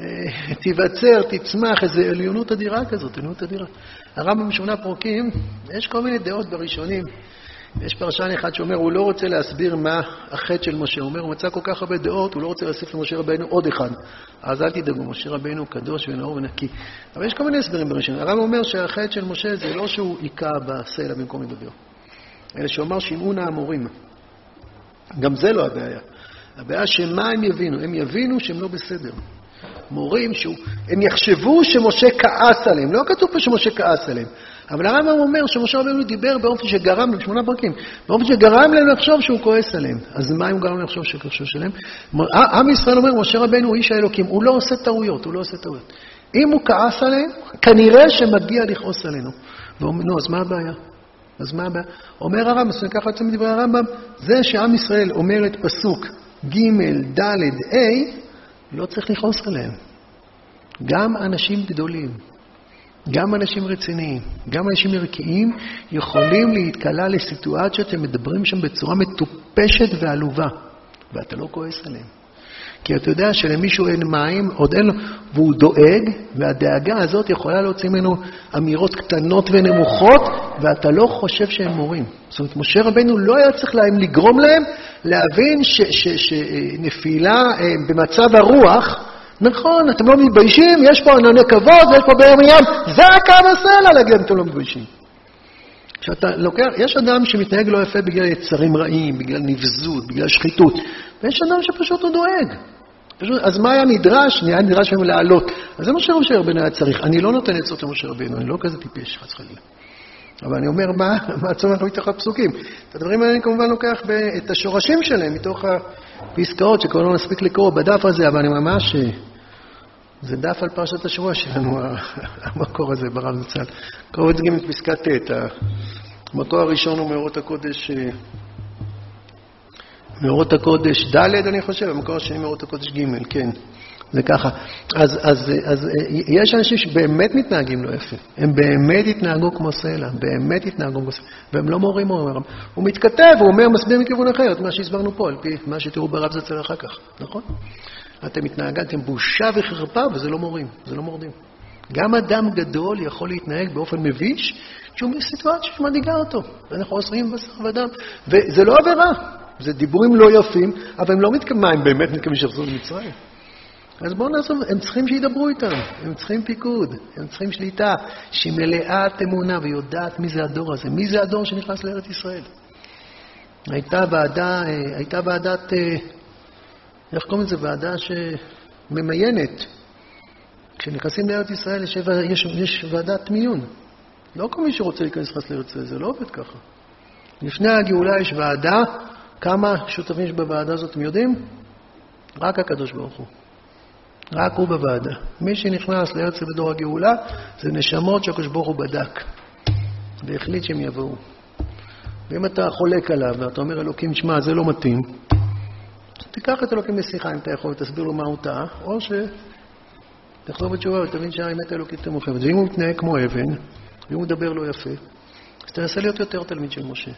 אה, תיווצר, תצמח איזו עליונות אדירה כזאת, עליונות אדירה. הרמב"ם בשמונה פרקים, יש כל מיני דעות בראשונים. יש פרשן אחד שאומר, הוא לא רוצה להסביר מה החטא של משה. הוא אומר, הוא מצא כל כך הרבה דעות, הוא לא רוצה להוסיף למשה רבינו עוד אחד. אז אל תדאגו, משה רבינו קדוש ונאור ונקי. אבל יש כל מיני הסברים בראשונים. הרמב"ם אומר שהחטא של משה זה לא שהוא היכה בסלע במקום לדבר, אלא שהוא אמר שמעו נא המורים. גם זה לא הבעיה. הבעיה שמה הם יבינו? הם יבינו שהם לא בסדר. מורים שהם יחשבו שמשה כעס עליהם. לא כתוב פה שמשה כעס עליהם. אבל הרמב"ם אומר שמשה רבנו דיבר באופן שגרם שמונה פרקים, באופן שגרם להם לחשוב שהוא כועס עליהם. אז מה הוא גרם להם לחשוב שהוא כועס עליהם? עם ישראל אומר, משה רבנו הוא איש האלוקים, הוא לא עושה טעויות, הוא לא עושה טעויות. אם הוא כעס עליהם, כנראה שמגיע לכעוס עלינו. נו, אז מה הבעיה? אז מה הבעיה? אומר הרמב"ם, אז ככה יוצא מדברי הרמב"ם, זה שעם ישראל אומר את פסוק ג', ד', ה', לא צריך לכעוס עליהם. גם אנשים גדולים, גם אנשים רציניים, גם אנשים ערכיים, יכולים להתקלע לסיטואציות שהם מדברים שם בצורה מטופשת ועלובה, ואתה לא כועס עליהם. כי אתה יודע שלמישהו אין מים, עוד אין לו, והוא דואג, והדאגה הזאת יכולה להוציא ממנו אמירות קטנות ונמוכות, ואתה לא חושב שהם מורים. זאת אומרת, משה רבנו לא היה צריך להם לגרום להם להבין שנפילה אה, במצב הרוח, נכון, אתם לא מתביישים, יש פה ענני כבוד, יש פה באר מים, זה הקו הסלע להגיד, אתם לא מתביישים. כשאתה לוקח, יש אדם שמתנהג לא יפה בגלל יצרים רעים, בגלל נבזות, בגלל שחיתות, ויש אדם שפשוט הוא דואג. פשוט, אז מה היה נדרש? היה נדרש ממנו לעלות. אז זה מה שמשה רבינו היה צריך. אני לא נותן עצות למשה רבינו, אני לא כזה טיפש, חס וחלילה. אבל אני אומר, מה, מה הצורך מתוך הפסוקים? את הדברים האלה אני כמובן לוקח את השורשים שלהם, מתוך הפסקאות שכבר לא נספיק לקרוא בדף הזה, אבל אני ממש... זה דף על פרשת השבוע שלנו, המקור הזה ברב זצ"ל. גם את פסקת ט', המקור הראשון הוא מאורות הקודש, אה, מאורות הקודש ד', אני חושב, המקור השני מאורות הקודש ג', כן. זה ככה. אז, אז, אז יש אנשים שבאמת מתנהגים לא יפה. הם באמת התנהגו כמו סלע, באמת התנהגו כמו סלע. והם לא מורים, הוא אומר. הוא מתכתב, הוא אומר, מסביר מכיוון אחר את מה שהסברנו פה, על פי מה שתראו ברב זצ"ל אחר כך, נכון? אתם התנהגתם בושה וחרפה, וזה לא מורים, זה לא מורדים. גם אדם גדול יכול להתנהג באופן מביש כשהוא בסיטואציה שמדאיגה אותו. ואנחנו עושים בשר ודם. וזה לא עבירה, זה דיבורים לא יפים, אבל הם לא מתכוונים, מה, הם באמת מתכוונים שיחזרו למצרים? אז בואו נעזוב, הם צריכים שידברו איתם, הם צריכים פיקוד, הם צריכים שליטה, שהיא מלאת אמונה ויודעת מי זה הדור הזה, מי זה הדור שנכנס לארץ ישראל. הייתה ועדה, אה, הייתה ועדת אה, איך קוראים לזה? ועדה שממיינת. כשנכנסים לארץ ישראל יש, יש, יש ועדת מיון. לא כל מי שרוצה להיכנס נכנס לארץ ישראל, זה לא עובד ככה. לפני הגאולה יש ועדה, כמה שותפים יש בוועדה הזאת, אתם יודעים? רק הקדוש ברוך הוא. רק הוא בוועדה. מי שנכנס לארץ בדור הגאולה, זה נשמות שהקדוש בדק, והחליט שהם יבואו. ואם אתה חולק עליו ואתה אומר, אלוקים, שמע, זה לא מתאים, תיקח את אלוקים לשיחה אם אתה יכול, תסביר לו מה הוא טעה, או שתחזור בתשובה ותבין שהאמת האלוקית תמוכבת. ואם הוא מתנהג כמו אבן, ואם הוא מדבר לא יפה, אז תנסה להיות יותר תלמיד של משה,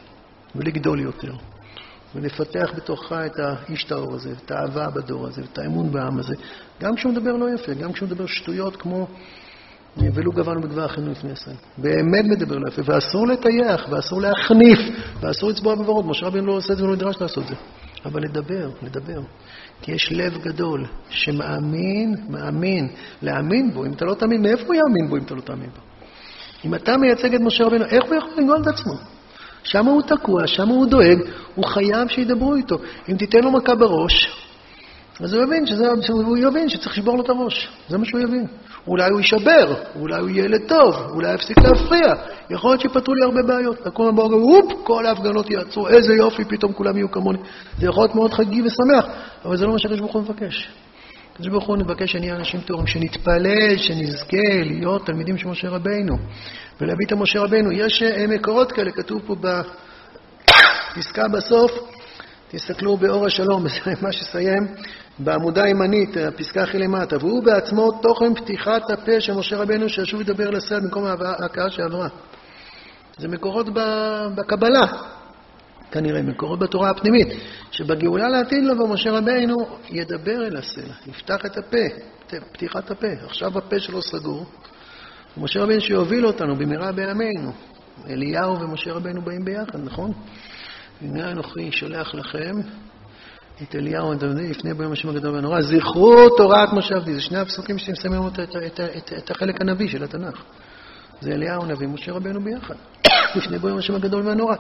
ולגדול יותר, ולפתח בתוכך את האיש טהור הזה, את האהבה בדור הזה, את האמון בעם הזה, גם כשהוא מדבר לא יפה, גם כשהוא מדבר שטויות כמו ולו גברנו בדבר אחינו לפני ישראל. באמת מדבר לא יפה, ואסור לטייח, ואסור להחניף, ואסור לצבוע בברות. משה רבינו לא עושה את זה ולא נדרש לעשות את זה. אבל לדבר, לדבר. כי יש לב גדול שמאמין, מאמין. להאמין בו, אם אתה לא תאמין, מאיפה הוא יאמין בו אם אתה לא תאמין בו? אם אתה מייצג את משה רבינו, איך הוא יכול לגאול את עצמו? שם הוא תקוע, שם הוא דואג, הוא חייב שידברו איתו. אם תיתן לו מכה בראש, אז הוא יבין, שזה, הוא יבין שצריך לשבור לו את הראש. זה מה שהוא יבין. אולי הוא יישבר, אולי הוא ילד טוב, אולי יפסיק להפריע. יכול להיות שיפתרו לי הרבה בעיות. לקום בבוקר, הופ, כל ההפגנות יעצרו, איזה יופי, פתאום כולם יהיו כמוני. זה יכול להיות מאוד חגי ושמח, אבל זה לא מה שהקדוש ברוך הוא מבקש. הקדוש ברוך הוא מבקש שנהיה אנשים טובים, שנתפלל, שנזכה להיות תלמידים של משה רבינו, ולהביא את משה רבינו. יש אה, מקורות כאלה, כתוב פה בפסקה בסוף, תסתכלו באור השלום, מה שסיים בעמודה הימנית, הפסקה הכי למטה. והוא בעצמו תוכן פתיחת הפה של משה רבנו שישוב לדבר לסייל במקום ההכאה שעברה. זה מקורות בקבלה, כנראה, מקורות בתורה הפנימית, שבגאולה לעתיד לבוא משה רבנו ידבר אל הסלע, יפתח את הפה, פתיחת הפה. עכשיו הפה שלו סגור. משה רבנו שיוביל אותנו במהרה בימינו. אליהו ומשה רבנו באים ביחד, נכון? הנה אנוכי שולח לכם את אליהו הנביא לפני ביום השם הגדול והנורא. זכרו תורת משה עבדי. זה שני הפסוקים שמסיימים את, את, את, את החלק הנביא של התנ"ך. זה אליהו הנביא ומשה רבנו ביחד, לפני ביום השם הגדול והנורא.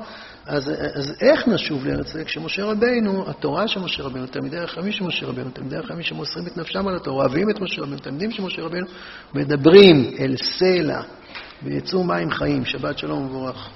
אז, אז איך נשוב לארץ? כשמשה רבנו, התורה של משה רבנו, תלמידי החכמים של משה רבנו, תלמידי החכמים שמוסרים את נפשם על התורה, אוהבים את משה רבנו, תלמידים של משה רבנו, מדברים אל סלע ויצאו מים חיים. שבת שלום ומבורך.